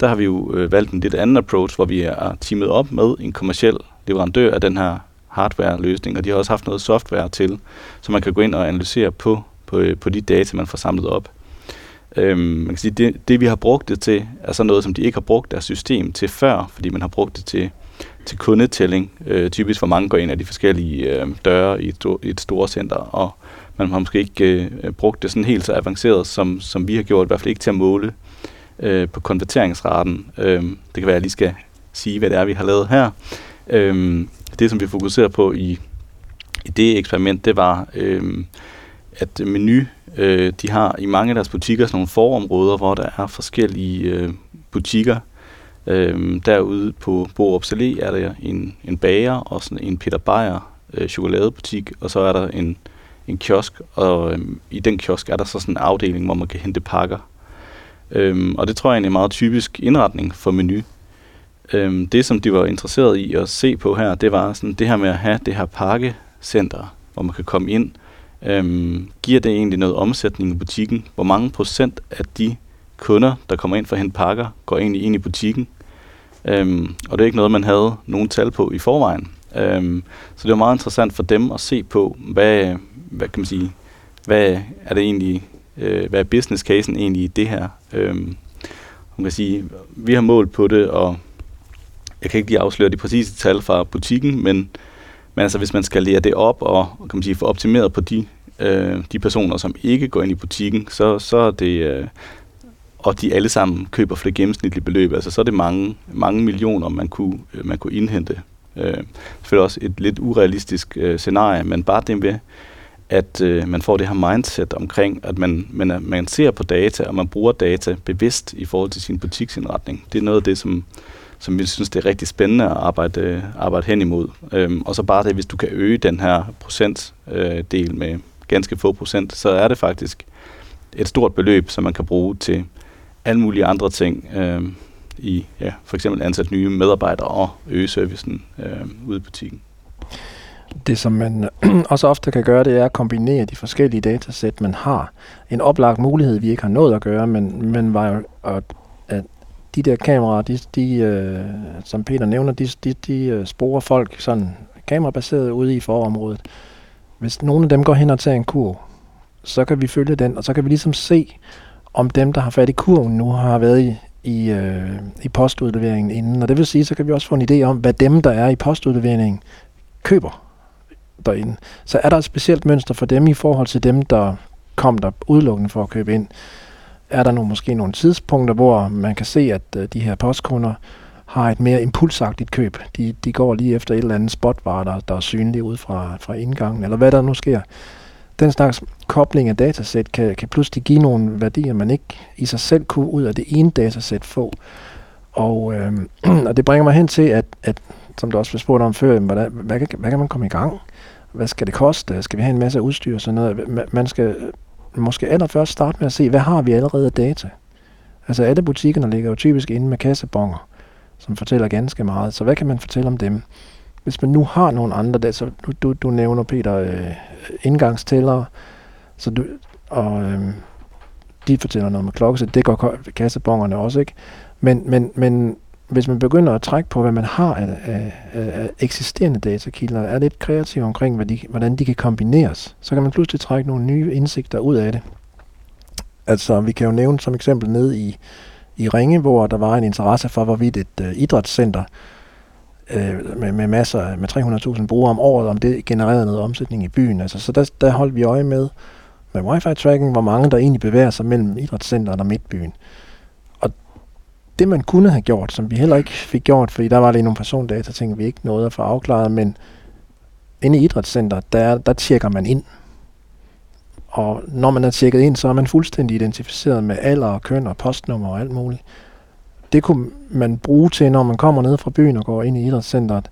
der har vi jo øh, valgt en lidt anden approach, hvor vi er teamet op med en kommersiel leverandør af den her hardware-løsning, og de har også haft noget software til, så man kan gå ind og analysere på, på, øh, på de data, man får samlet op. Øhm, man kan sige, det, det vi har brugt det til, er så noget, som de ikke har brugt deres system til før, fordi man har brugt det til til kundetælling. Øh, typisk hvor mange går ind af de forskellige øh, døre i et, i et store center, og man har måske ikke øh, brugt det sådan helt så avanceret, som, som vi har gjort, i hvert fald ikke til at måle øh, på konverteringsraten. Øh, det kan være, at jeg lige skal sige, hvad det er, vi har lavet her. Øh, det, som vi fokuserer på i, i det eksperiment, det var, øh, at Menu, øh, de har i mange af deres butikker sådan nogle forområder, hvor der er forskellige øh, butikker, Øh, derude på Borup Salé er der en, en bager og sådan en Peter Beyer øh, chokoladebutik, og så er der en, en kiosk, og øh, i den kiosk er der så sådan en afdeling, hvor man kan hente pakker. Øhm, og det tror jeg er en meget typisk indretning for menu. Øhm, det, som de var interesseret i at se på her, det var sådan det her med at have det her pakkecenter, hvor man kan komme ind. Øhm, giver det egentlig noget omsætning i butikken? Hvor mange procent af de kunder, der kommer ind for at hente pakker, går egentlig ind i butikken. Øhm, og det er ikke noget, man havde nogen tal på i forvejen. Øhm, så det var meget interessant for dem at se på, hvad, hvad kan man sige, hvad er det egentlig, øh, hvad er business casen egentlig i det her? Øhm, man kan sige, vi har målt på det, og jeg kan ikke lige afsløre de præcise tal fra butikken, men, men altså, hvis man skal lære det op og kan man sige, få optimeret på de, øh, de personer, som ikke går ind i butikken, så, så er det, øh, og de alle sammen køber for det gennemsnitlige beløb, altså så er det mange, mange millioner, man kunne, øh, man kunne indhente. Øh, selvfølgelig også et lidt urealistisk øh, scenarie, men bare det med, at øh, man får det her mindset omkring, at man, man, man ser på data, og man bruger data bevidst i forhold til sin butiksindretning. Det er noget af det, som, som vi synes, det er rigtig spændende at arbejde, øh, arbejde hen imod. Øhm, og så bare det, hvis du kan øge den her procentdel øh, med ganske få procent, så er det faktisk et stort beløb, som man kan bruge til alle mulige andre ting øh, i ja, for eksempel ansat nye medarbejdere og øge servicen øh, ude i butikken. Det, som man også ofte kan gøre, det er at kombinere de forskellige datasæt, man har. En oplagt mulighed, vi ikke har nået at gøre, men, men var jo, at, at de der kameraer, de, de, øh, som Peter nævner, de, de, de øh, sporer folk sådan kamerabaseret ude i forområdet. Hvis nogen af dem går hen og tager en kur, så kan vi følge den, og så kan vi ligesom se, om dem, der har fat i kurven nu, har været i, i, øh, i postudleveringen inden. Og det vil sige, så kan vi også få en idé om, hvad dem, der er i postudleveringen, køber derinde. Så er der et specielt mønster for dem i forhold til dem, der kom der udelukkende for at købe ind. Er der nogle, måske nogle tidspunkter, hvor man kan se, at øh, de her postkunder har et mere impulsagtigt køb. De, de går lige efter et eller andet spotvare, der, der er synligt ud fra, fra indgangen, eller hvad der nu sker den slags kobling af datasæt kan, kan pludselig give nogle værdier, man ikke i sig selv kunne ud af det ene datasæt få. Og, øh, og det bringer mig hen til, at, at som du også blev spurgt om før, hvad, hvad, hvad kan man komme i gang? Hvad skal det koste? Skal vi have en masse udstyr og sådan noget? Man skal måske allerførst starte med at se, hvad har vi allerede af data? Altså alle butikkerne ligger jo typisk inde med kassebonger, som fortæller ganske meget. Så hvad kan man fortælle om dem? Hvis man nu har nogle andre data, så du, du, du nævner Peter øh, indgangstæller, så du, og, øh, de fortæller noget med klokkesæt, det går kassebongerne også, ikke? Men, men, men hvis man begynder at trække på, hvad man har af, af, af eksisterende datakilder, er lidt kreativ omkring, hvad de, hvordan de kan kombineres, så kan man pludselig trække nogle nye indsigter ud af det. Altså, vi kan jo nævne som eksempel ned i, i Ringe, hvor der var en interesse for, hvorvidt et uh, idrætscenter øh, med, med masser, med 300.000 brugere om året, om det genererede noget omsætning i byen. Altså, så der, der holdt vi øje med, med wifi-tracking, hvor mange der egentlig bevæger sig mellem idrætscenteret og midtbyen det man kunne have gjort, som vi heller ikke fik gjort, fordi der var lige nogle persondata, ting vi ikke nåede at få afklaret, men inde i idrætscenteret, der, der tjekker man ind. Og når man er tjekket ind, så er man fuldstændig identificeret med alder og køn og postnummer og alt muligt. Det kunne man bruge til, når man kommer ned fra byen og går ind i idrætscenteret,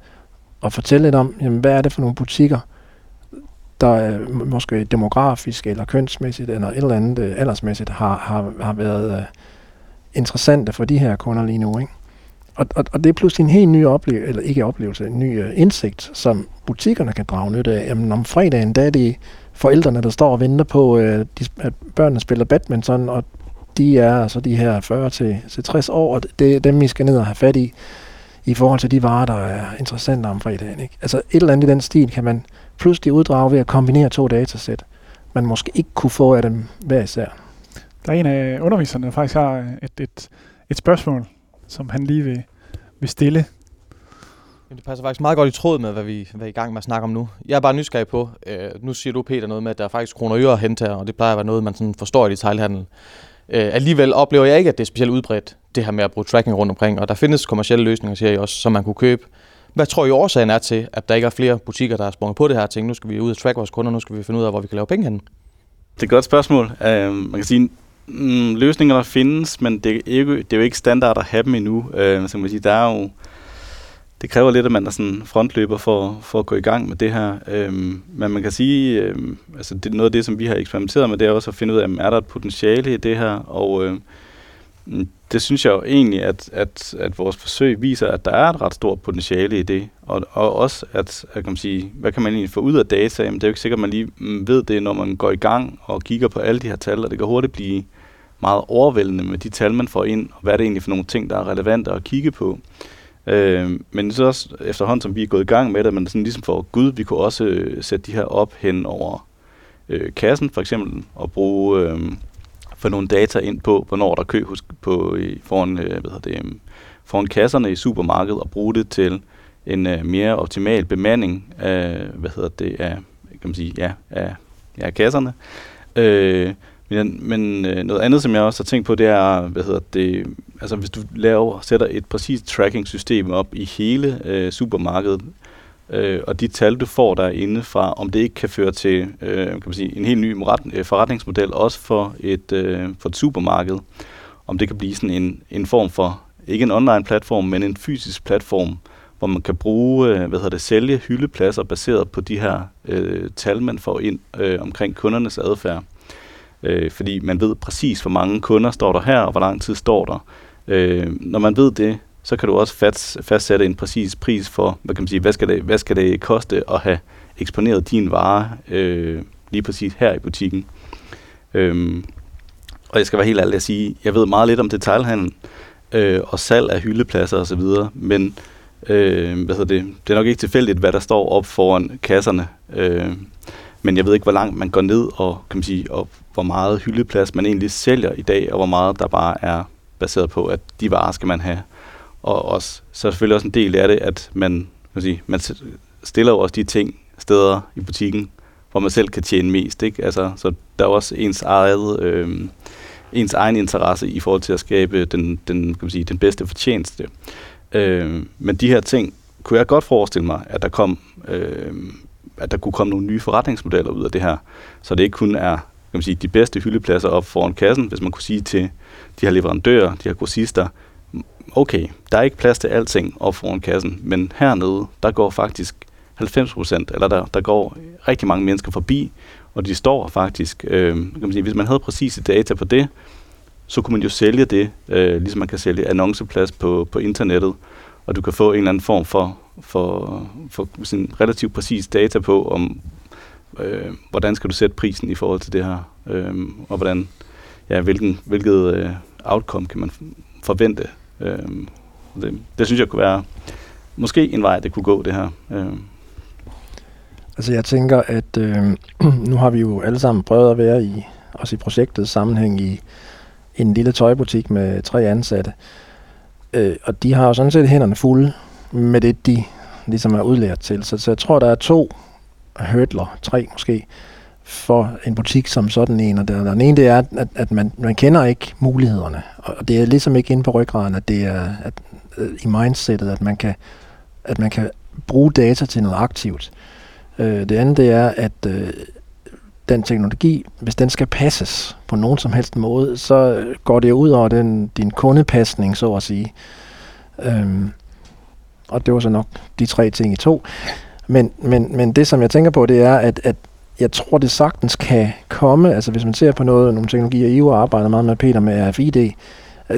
og fortælle lidt om, jamen, hvad er det for nogle butikker, der øh, måske demografisk eller kønsmæssigt eller et eller andet øh, aldersmæssigt har, har, har været øh, interessante for de her kunder lige nu. Ikke? Og, og, og det er pludselig en helt ny oplevelse, eller ikke oplevelse, en ny øh, indsigt, som butikkerne kan drage nytte af. Jamen om fredagen, der er det forældrene, der står og venter på, øh, de, at børnene spiller badminton, og de er altså de her 40 til, til 60 år, og det er dem, vi skal ned og have fat i, i forhold til de varer, der er interessante om fredagen. Ikke? Altså et eller andet i den stil kan man pludselig uddrage ved at kombinere to datasæt, man måske ikke kunne få af dem hver især. Der er en af underviserne, der faktisk har et, et, et spørgsmål, som han lige vil, vil stille. Jamen, det passer faktisk meget godt i tråd med, hvad vi, hvad vi er i gang med at snakke om nu. Jeg er bare nysgerrig på, øh, nu siger du, Peter, noget med, at der er faktisk kroner og øre at hente her, og det plejer at være noget, man sådan forstår i detaljhandel. Øh, alligevel oplever jeg ikke, at det er specielt udbredt, det her med at bruge tracking rundt omkring, og der findes kommersielle løsninger, siger jeg også, som man kunne købe. Hvad tror I årsagen er til, at der ikke er flere butikker, der er sprunget på det her ting? Nu skal vi ud og track vores kunder, nu skal vi finde ud af, hvor vi kan lave penge hen. Det er et godt spørgsmål. Uh, man kan sige, mm, løsninger der findes, men det er, ikke, det er jo ikke standard at have dem endnu. Øh, så man sige, der er jo, det kræver lidt, at man er sådan frontløber for, for at gå i gang med det her. Øhm, men man kan sige, øhm, altså det, noget af det, som vi har eksperimenteret med, det er også at finde ud af, er der et potentiale i det her, og øh, det synes jeg jo egentlig, at, at, at vores forsøg viser, at der er et ret stort potentiale i det, og, og også, at, at kan man sige, hvad kan man egentlig få ud af data? Jamen, det er jo ikke sikkert, at man lige mm, ved det, når man går i gang og kigger på alle de her tal, og det kan hurtigt blive meget overvældende med de tal, man får ind, og hvad er det egentlig for nogle ting, der er relevante at kigge på. Øh, men så også efterhånden, som vi er gået i gang med det, men sådan ligesom for Gud, vi kunne også øh, sætte de her op hen over øh, kassen for eksempel, og bruge øh, for nogle data ind på, hvornår der er kø hos, på, i, foran, øh, hvad det, øh, foran kasserne i supermarkedet, og bruge det til en øh, mere optimal bemanding af, hvad hedder det, af, kan man sige, ja, af, ja, kasserne. Øh, men, men øh, noget andet, som jeg også har tænkt på, det er, hvad hedder det, altså hvis du laver, sætter et præcist tracking-system op i hele øh, supermarkedet, øh, og de tal, du får derinde fra, om det ikke kan føre til øh, kan man sige, en helt ny øh, forretningsmodel, også for et, øh, for et supermarked, om det kan blive sådan en, en form for, ikke en online platform, men en fysisk platform, hvor man kan bruge, øh, hvad hedder det, sælge hyldepladser baseret på de her øh, tal, man får ind øh, omkring kundernes adfærd. Øh, fordi man ved præcis, hvor mange kunder står der her, og hvor lang tid står der. Øh, når man ved det, så kan du også fast, fastsætte en præcis pris for, hvad kan man sige, hvad skal det, hvad skal det koste at have eksponeret din vare øh, lige præcis her i butikken. Øhm, og jeg skal være helt ærlig at sige, jeg ved meget lidt om detailhandel øh, og salg af hyldepladser osv., men øh, hvad hedder det, det er nok ikke tilfældigt, hvad der står op foran kasserne. Øh, men jeg ved ikke, hvor langt man går ned, og, kan man sige, og hvor meget hyldeplads man egentlig sælger i dag, og hvor meget der bare er baseret på, at de varer skal man have. Og også, så er selvfølgelig også en del af det, at man, kan sige, man stiller jo også de ting steder i butikken, hvor man selv kan tjene mest. Ikke? Altså, så der er også ens, eget, øh, ens egen interesse i forhold til at skabe den, den, kan man sige, den bedste fortjeneste. Øh, men de her ting kunne jeg godt forestille mig, at der kom øh, at der kunne komme nogle nye forretningsmodeller ud af det her. Så det ikke kun er kan man sige, de bedste hyldepladser op foran kassen, hvis man kunne sige til de her leverandører, de her grossister, okay, der er ikke plads til alting op foran kassen, men hernede, der går faktisk 90 procent, eller der, der går rigtig mange mennesker forbi, og de står faktisk, øh, kan man sige, hvis man havde præcise data på det, så kunne man jo sælge det, øh, ligesom man kan sælge annonceplads på, på internettet, og du kan få en eller anden form for, for, for sådan relativt præcis data på, om øh, hvordan skal du sætte prisen i forhold til det her, øh, og hvordan ja, hvilken, hvilket øh, outcome kan man forvente. Øh, det, det synes jeg kunne være måske en vej, det kunne gå, det her. Øh. Altså jeg tænker, at øh, nu har vi jo alle sammen prøvet at være i, også i projektets sammenhæng i, en lille tøjbutik med tre ansatte. Øh, Øh, og de har jo sådan set hænderne fulde med det, de ligesom er udlært til. Så, så jeg tror, der er to hurdler, tre måske, for en butik som sådan en. Og der, den ene, det er, at, at man, man kender ikke mulighederne. Og det er ligesom ikke inde på ryggraden, at det er at, øh, i mindsetet, at man kan, at man kan bruge data til noget aktivt. Øh, det andet, det er, at øh, den teknologi, hvis den skal passes på nogen som helst måde, så går det ud over den, din kundepasning, så at sige. Øhm, og det var så nok de tre ting i to. Men, men, men det, som jeg tænker på, det er, at, at jeg tror, det sagtens kan komme, altså hvis man ser på noget, nogle teknologier, EU arbejder meget med, Peter, med RFID,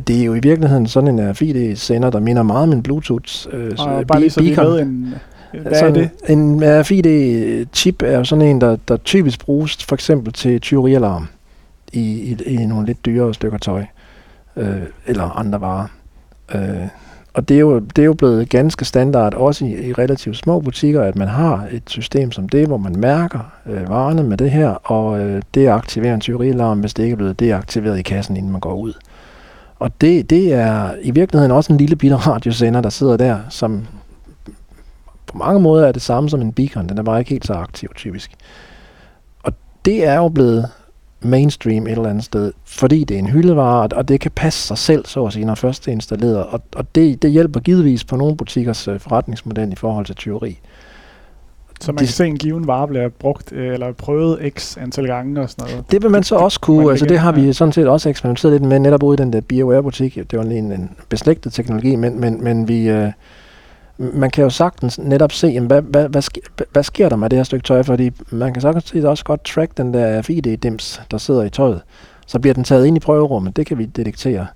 det er jo i virkeligheden sådan en RFID-sender, der minder meget om en Bluetooth øh, og bare lige så vi ved en, hvad sådan, er det? En RFID-chip er sådan en, der, der typisk bruges for eksempel til tyverialarm i, i, i nogle lidt dyrere stykker tøj øh, eller andre varer. Øh, og det er, jo, det er jo blevet ganske standard, også i, i relativt små butikker, at man har et system som det, hvor man mærker øh, varerne med det her, og øh, det aktiverer en tyverialarm, hvis det ikke er blevet deaktiveret i kassen, inden man går ud. Og det, det er i virkeligheden også en lille bitte radiosender, der sidder der, som på mange måder er det samme som en beacon. Den er bare ikke helt så aktiv, typisk. Og det er jo blevet mainstream et eller andet sted, fordi det er en hyldevare, og det kan passe sig selv, så at sige, når først det er installeret. Og, og det, det hjælper givetvis på nogle butikkers uh, forretningsmodel i forhold til tyveri. Så man kan se, en given vare bliver brugt øh, eller prøvet x antal gange og sådan noget. Det vil man så også kunne. Altså det har vi sådan set også eksperimenteret lidt med, netop ude i den der BioWare-butik. Det var en, en beslægtet teknologi, men, men, men vi, øh, man kan jo sagtens netop se, jamen, hvad, hvad, hvad, sker, hvad sker der med det her stykke tøj, fordi man kan sagtens også godt track den der RFID-dims, der sidder i tøjet. Så bliver den taget ind i prøverummet, det kan vi detektere.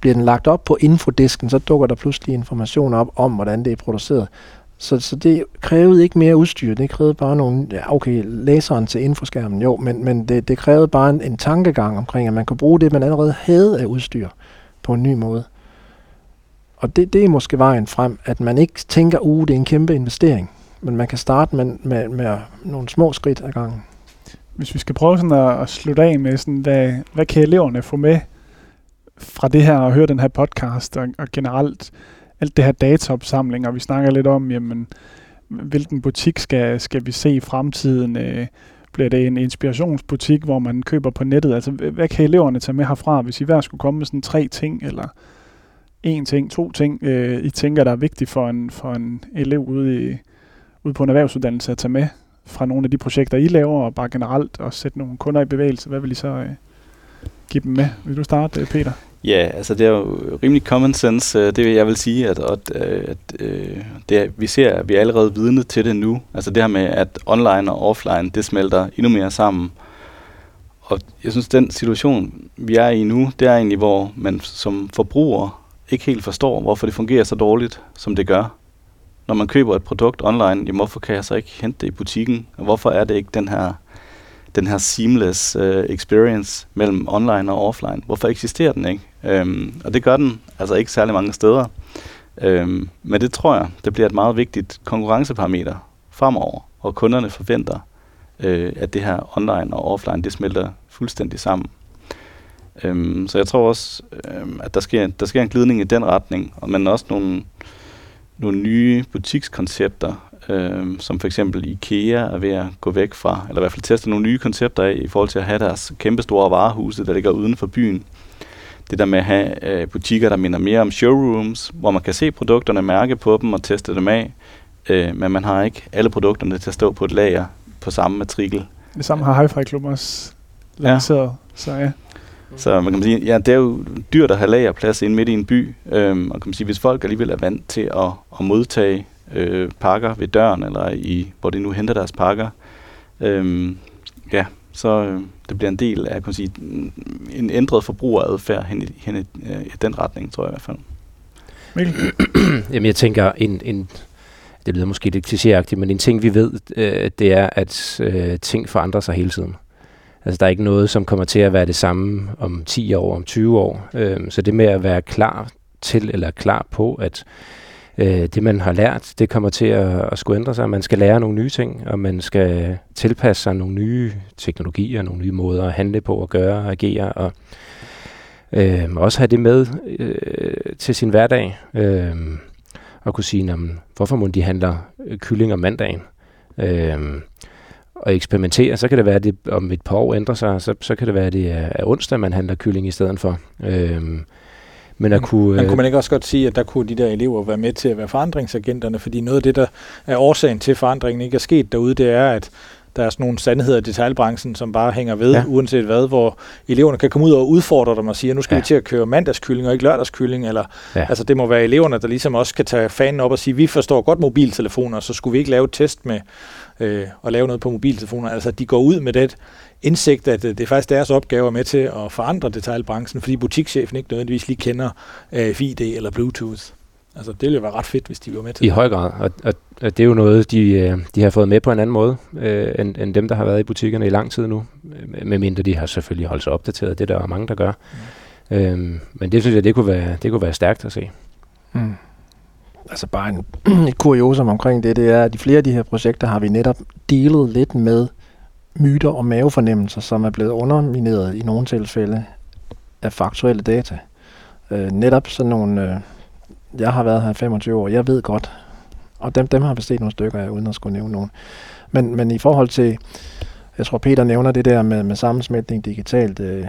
Bliver den lagt op på infodisken, så dukker der pludselig information op om, hvordan det er produceret. Så, så det krævede ikke mere udstyr, det krævede bare nogle, ja okay, læseren til infoskærmen, jo, men, men det, det krævede bare en, en tankegang omkring, at man kunne bruge det, man allerede havde af udstyr på en ny måde. Og det, det er måske vejen frem, at man ikke tænker, uh, det er en kæmpe investering, men man kan starte med, med, med nogle små skridt ad gangen. Hvis vi skal prøve sådan at, at slutte af med, sådan, hvad, hvad kan eleverne få med fra det her og høre den her podcast og, og generelt alt det her dataopsamling, og vi snakker lidt om, jamen, hvilken butik skal, skal vi se i fremtiden? Øh, bliver det en inspirationsbutik, hvor man køber på nettet? Altså, hvad kan eleverne tage med herfra, hvis I hver skulle komme med sådan tre ting, eller en ting, to ting, øh, I tænker, der er vigtigt for en, for en elev ude, i, ude på en erhvervsuddannelse at tage med fra nogle af de projekter, I laver, og bare generelt at sætte nogle kunder i bevægelse? Hvad vil I så øh, give dem med? Vil du starte, øh, Peter? Ja, altså det er jo rimelig common sense, øh, det vil jeg vil sige, at, at, øh, at, øh, det er, vi ser, at vi er allerede vidne til det nu. Altså det her med, at online og offline, det smelter endnu mere sammen. Og jeg synes, den situation, vi er i nu, det er egentlig, hvor man som forbruger ikke helt forstår, hvorfor det fungerer så dårligt, som det gør. Når man køber et produkt online, jamen hvorfor kan jeg så ikke hente det i butikken? Og hvorfor er det ikke den her, den her seamless uh, experience mellem online og offline? Hvorfor eksisterer den ikke? Um, og det gør den altså ikke særlig mange steder. Um, men det tror jeg, det bliver et meget vigtigt konkurrenceparameter fremover, og kunderne forventer, uh, at det her online og offline, det smelter fuldstændig sammen. Øhm, så jeg tror også, øhm, at der sker, der sker en glidning i den retning, og men også nogle, nogle nye butikskoncepter, øhm, som for eksempel IKEA er ved at gå væk fra, eller i hvert fald teste nogle nye koncepter af, i forhold til at have deres kæmpestore varehuse, der ligger uden for byen. Det der med at have øh, butikker, der minder mere om showrooms, hvor man kan se produkterne, mærke på dem og teste dem af, øh, men man har ikke alle produkterne til at stå på et lager på samme matrikel. Det samme har Hi-Fi Club også lanceret, ja. så ja. Så man kan sige, ja, det er jo dyrt at have lagerplads inde midt i en by, øhm, og kan man sige, hvis folk alligevel er vant til at, at modtage øh, pakker ved døren, eller i, hvor de nu henter deres pakker, øhm, ja, så øh, det bliver en del af kan man sige, en ændret forbrugeradfærd hen, i, hen i, øh, i den retning, tror jeg i hvert fald. Mikkel? Jamen jeg tænker, en, en, det lyder måske lidt klichéagtigt, men en ting vi ved, øh, det er, at øh, ting forandrer sig hele tiden. Altså, der er ikke noget, som kommer til at være det samme om 10 år, om 20 år. Øh, så det med at være klar til, eller klar på, at øh, det, man har lært, det kommer til at, at skulle ændre sig. Man skal lære nogle nye ting, og man skal tilpasse sig nogle nye teknologier, nogle nye måder at handle på, at gøre, og agere, og øh, også have det med øh, til sin hverdag. Øh, og kunne sige, jamen, hvorfor må de handler øh, kylling om mandagen? Øh, og eksperimentere, så kan det være, at det om et par år ændrer sig, så, så kan det være, at det er, er onsdag, man handler kylling i stedet for. Øh, men at kunne, men kunne man ikke også godt sige, at der kunne de der elever være med til at være forandringsagenterne? Fordi noget af det, der er årsagen til, at forandringen ikke er sket derude, det er, at der er sådan nogle sandheder i detaljbranchen, som bare hænger ved, ja. uanset hvad, hvor eleverne kan komme ud og udfordre dem og sige, at nu skal ja. vi til at køre mandagskylling og ikke lørdagskylling. Eller, ja. Altså det må være eleverne, der ligesom også kan tage fanen op og sige, vi forstår godt mobiltelefoner, så skulle vi ikke lave et test med øh, at lave noget på mobiltelefoner. Altså de går ud med det indsigt, at øh, det er faktisk deres opgave med til at forandre detaljbranchen, fordi butikschefen ikke nødvendigvis lige kender AFID eller Bluetooth. Altså, det ville jo være ret fedt, hvis de var med til I det. høj grad, og, og, og det er jo noget, de, øh, de har fået med på en anden måde, øh, end, end dem, der har været i butikkerne i lang tid nu. Medmindre de har selvfølgelig holdt sig opdateret, det der er mange, der gør. Mm. Øhm, men det synes jeg, det kunne være, det kunne være stærkt at se. Mm. Altså bare en, et kuriosum omkring det, det er, at i flere af de her projekter har vi netop dealet lidt med myter og mavefornemmelser, som er blevet undermineret i nogle tilfælde af faktuelle data. Øh, netop sådan nogle... Øh, jeg har været her 25 år, jeg ved godt, og dem, dem har vi set nogle stykker af, uden at skulle nævne nogen. Men, men i forhold til, jeg tror Peter nævner det der med, med sammensmeltning digitalt, øh,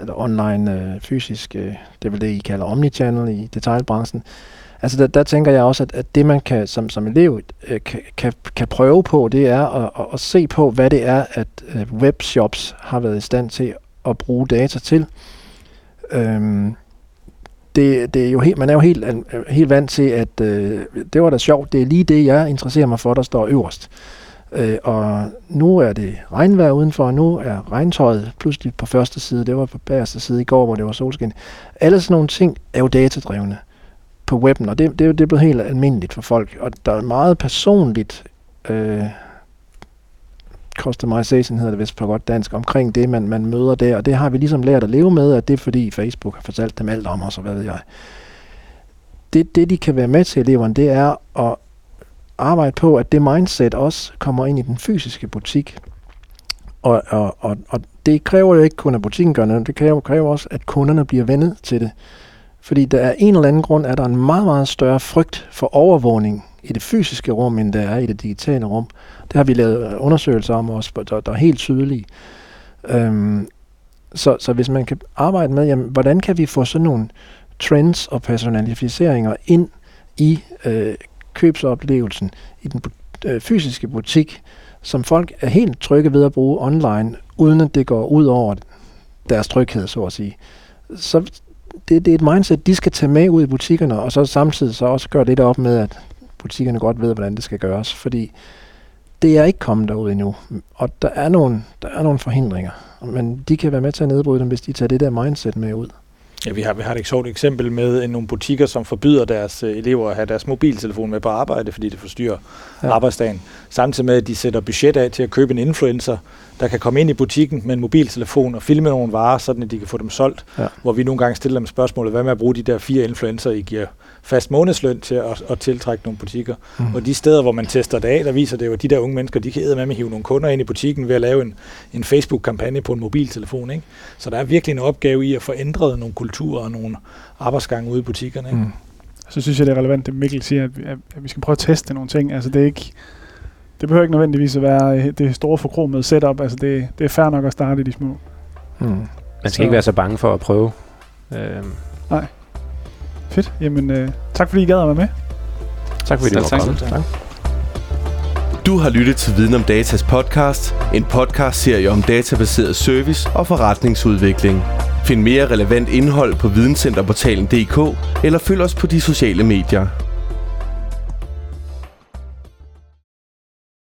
eller online øh, fysisk, øh, det er vel det, I kalder omnichannel i detailbranchen. Altså der, der tænker jeg også, at, at det man kan som, som elev øh, kan, kan, kan prøve på, det er at, at, at se på, hvad det er, at øh, webshops har været i stand til at bruge data til. Øhm, det, det er jo helt, man er jo helt, helt vant til, at øh, det var da sjovt, det er lige det, jeg interesserer mig for, der står øverst. Øh, og nu er det regnvejr udenfor, og nu er regntøjet pludselig på første side, det var på bagerste side i går, hvor det var solskin. Alle sådan nogle ting er jo datadrevne på webben, og det, det, det er blevet helt almindeligt for folk. Og der er meget personligt øh, customization hedder det vist på godt dansk, omkring det, man, man møder der, og det har vi ligesom lært at leve med, at det er fordi Facebook har fortalt dem alt om os, og hvad ved jeg. Det, det de kan være med til, eleverne, det er at arbejde på, at det mindset også kommer ind i den fysiske butik. Og, og, og, og det kræver jo ikke kun, at butikken gør noget, det kræver, kræver også, at kunderne bliver vendet til det. Fordi der er en eller anden grund, at der er en meget, meget større frygt for overvågning i det fysiske rum, end der er i det digitale rum. Det har vi lavet undersøgelser om også, der, der er helt tydelige. Øhm, så, så hvis man kan arbejde med, jamen, hvordan kan vi få sådan nogle trends og personaliseringer ind i øh, købsoplevelsen i den øh, fysiske butik, som folk er helt trygge ved at bruge online, uden at det går ud over deres tryghed, så at sige. Så det, det er et mindset, de skal tage med ud i butikkerne, og så samtidig så også gøre det op med, at butikkerne godt ved, hvordan det skal gøres, fordi det er ikke kommet derud endnu, og der er nogle, der er nogle forhindringer, men de kan være med til at nedbryde dem, hvis de tager det der mindset med ud. Ja, vi har, vi har et sjovt eksempel med nogle butikker, som forbyder deres øh, elever at have deres mobiltelefon med på arbejde, fordi det forstyrrer ja. arbejdsdagen. Samtidig med, at de sætter budget af til at købe en influencer, der kan komme ind i butikken med en mobiltelefon og filme nogle varer, sådan at de kan få dem solgt. Ja. Hvor vi nogle gange stiller dem spørgsmålet, hvad med at bruge de der fire influencer, I giver fast månedsløn til at, at tiltrække nogle butikker. Mm. Og de steder, hvor man tester det af, der viser det jo, at de der unge mennesker, de kan med at hive nogle kunder ind i butikken ved at lave en, en Facebook-kampagne på en mobiltelefon. Ikke? Så der er virkelig en opgave i at få ændret nogle kulturer og nogle arbejdsgange ude i butikkerne. Ikke? Mm. Så synes jeg, det er relevant, det Mikkel siger, at vi, at vi skal prøve at teste nogle ting. Altså det er ikke det behøver ikke nødvendigvis at være det store forkromede setup. Altså det, det er fair nok at starte i de små. Mm. Man skal så. ikke være så bange for at prøve. Øhm. Nej. Fedt. Jamen, øh, tak fordi I gad at være med. Tak fordi du var kommet. Tak. Du har lyttet til Viden om Datas podcast, en podcast-serie om databaseret service og forretningsudvikling. Find mere relevant indhold på videncenterportalen.dk eller følg os på de sociale medier.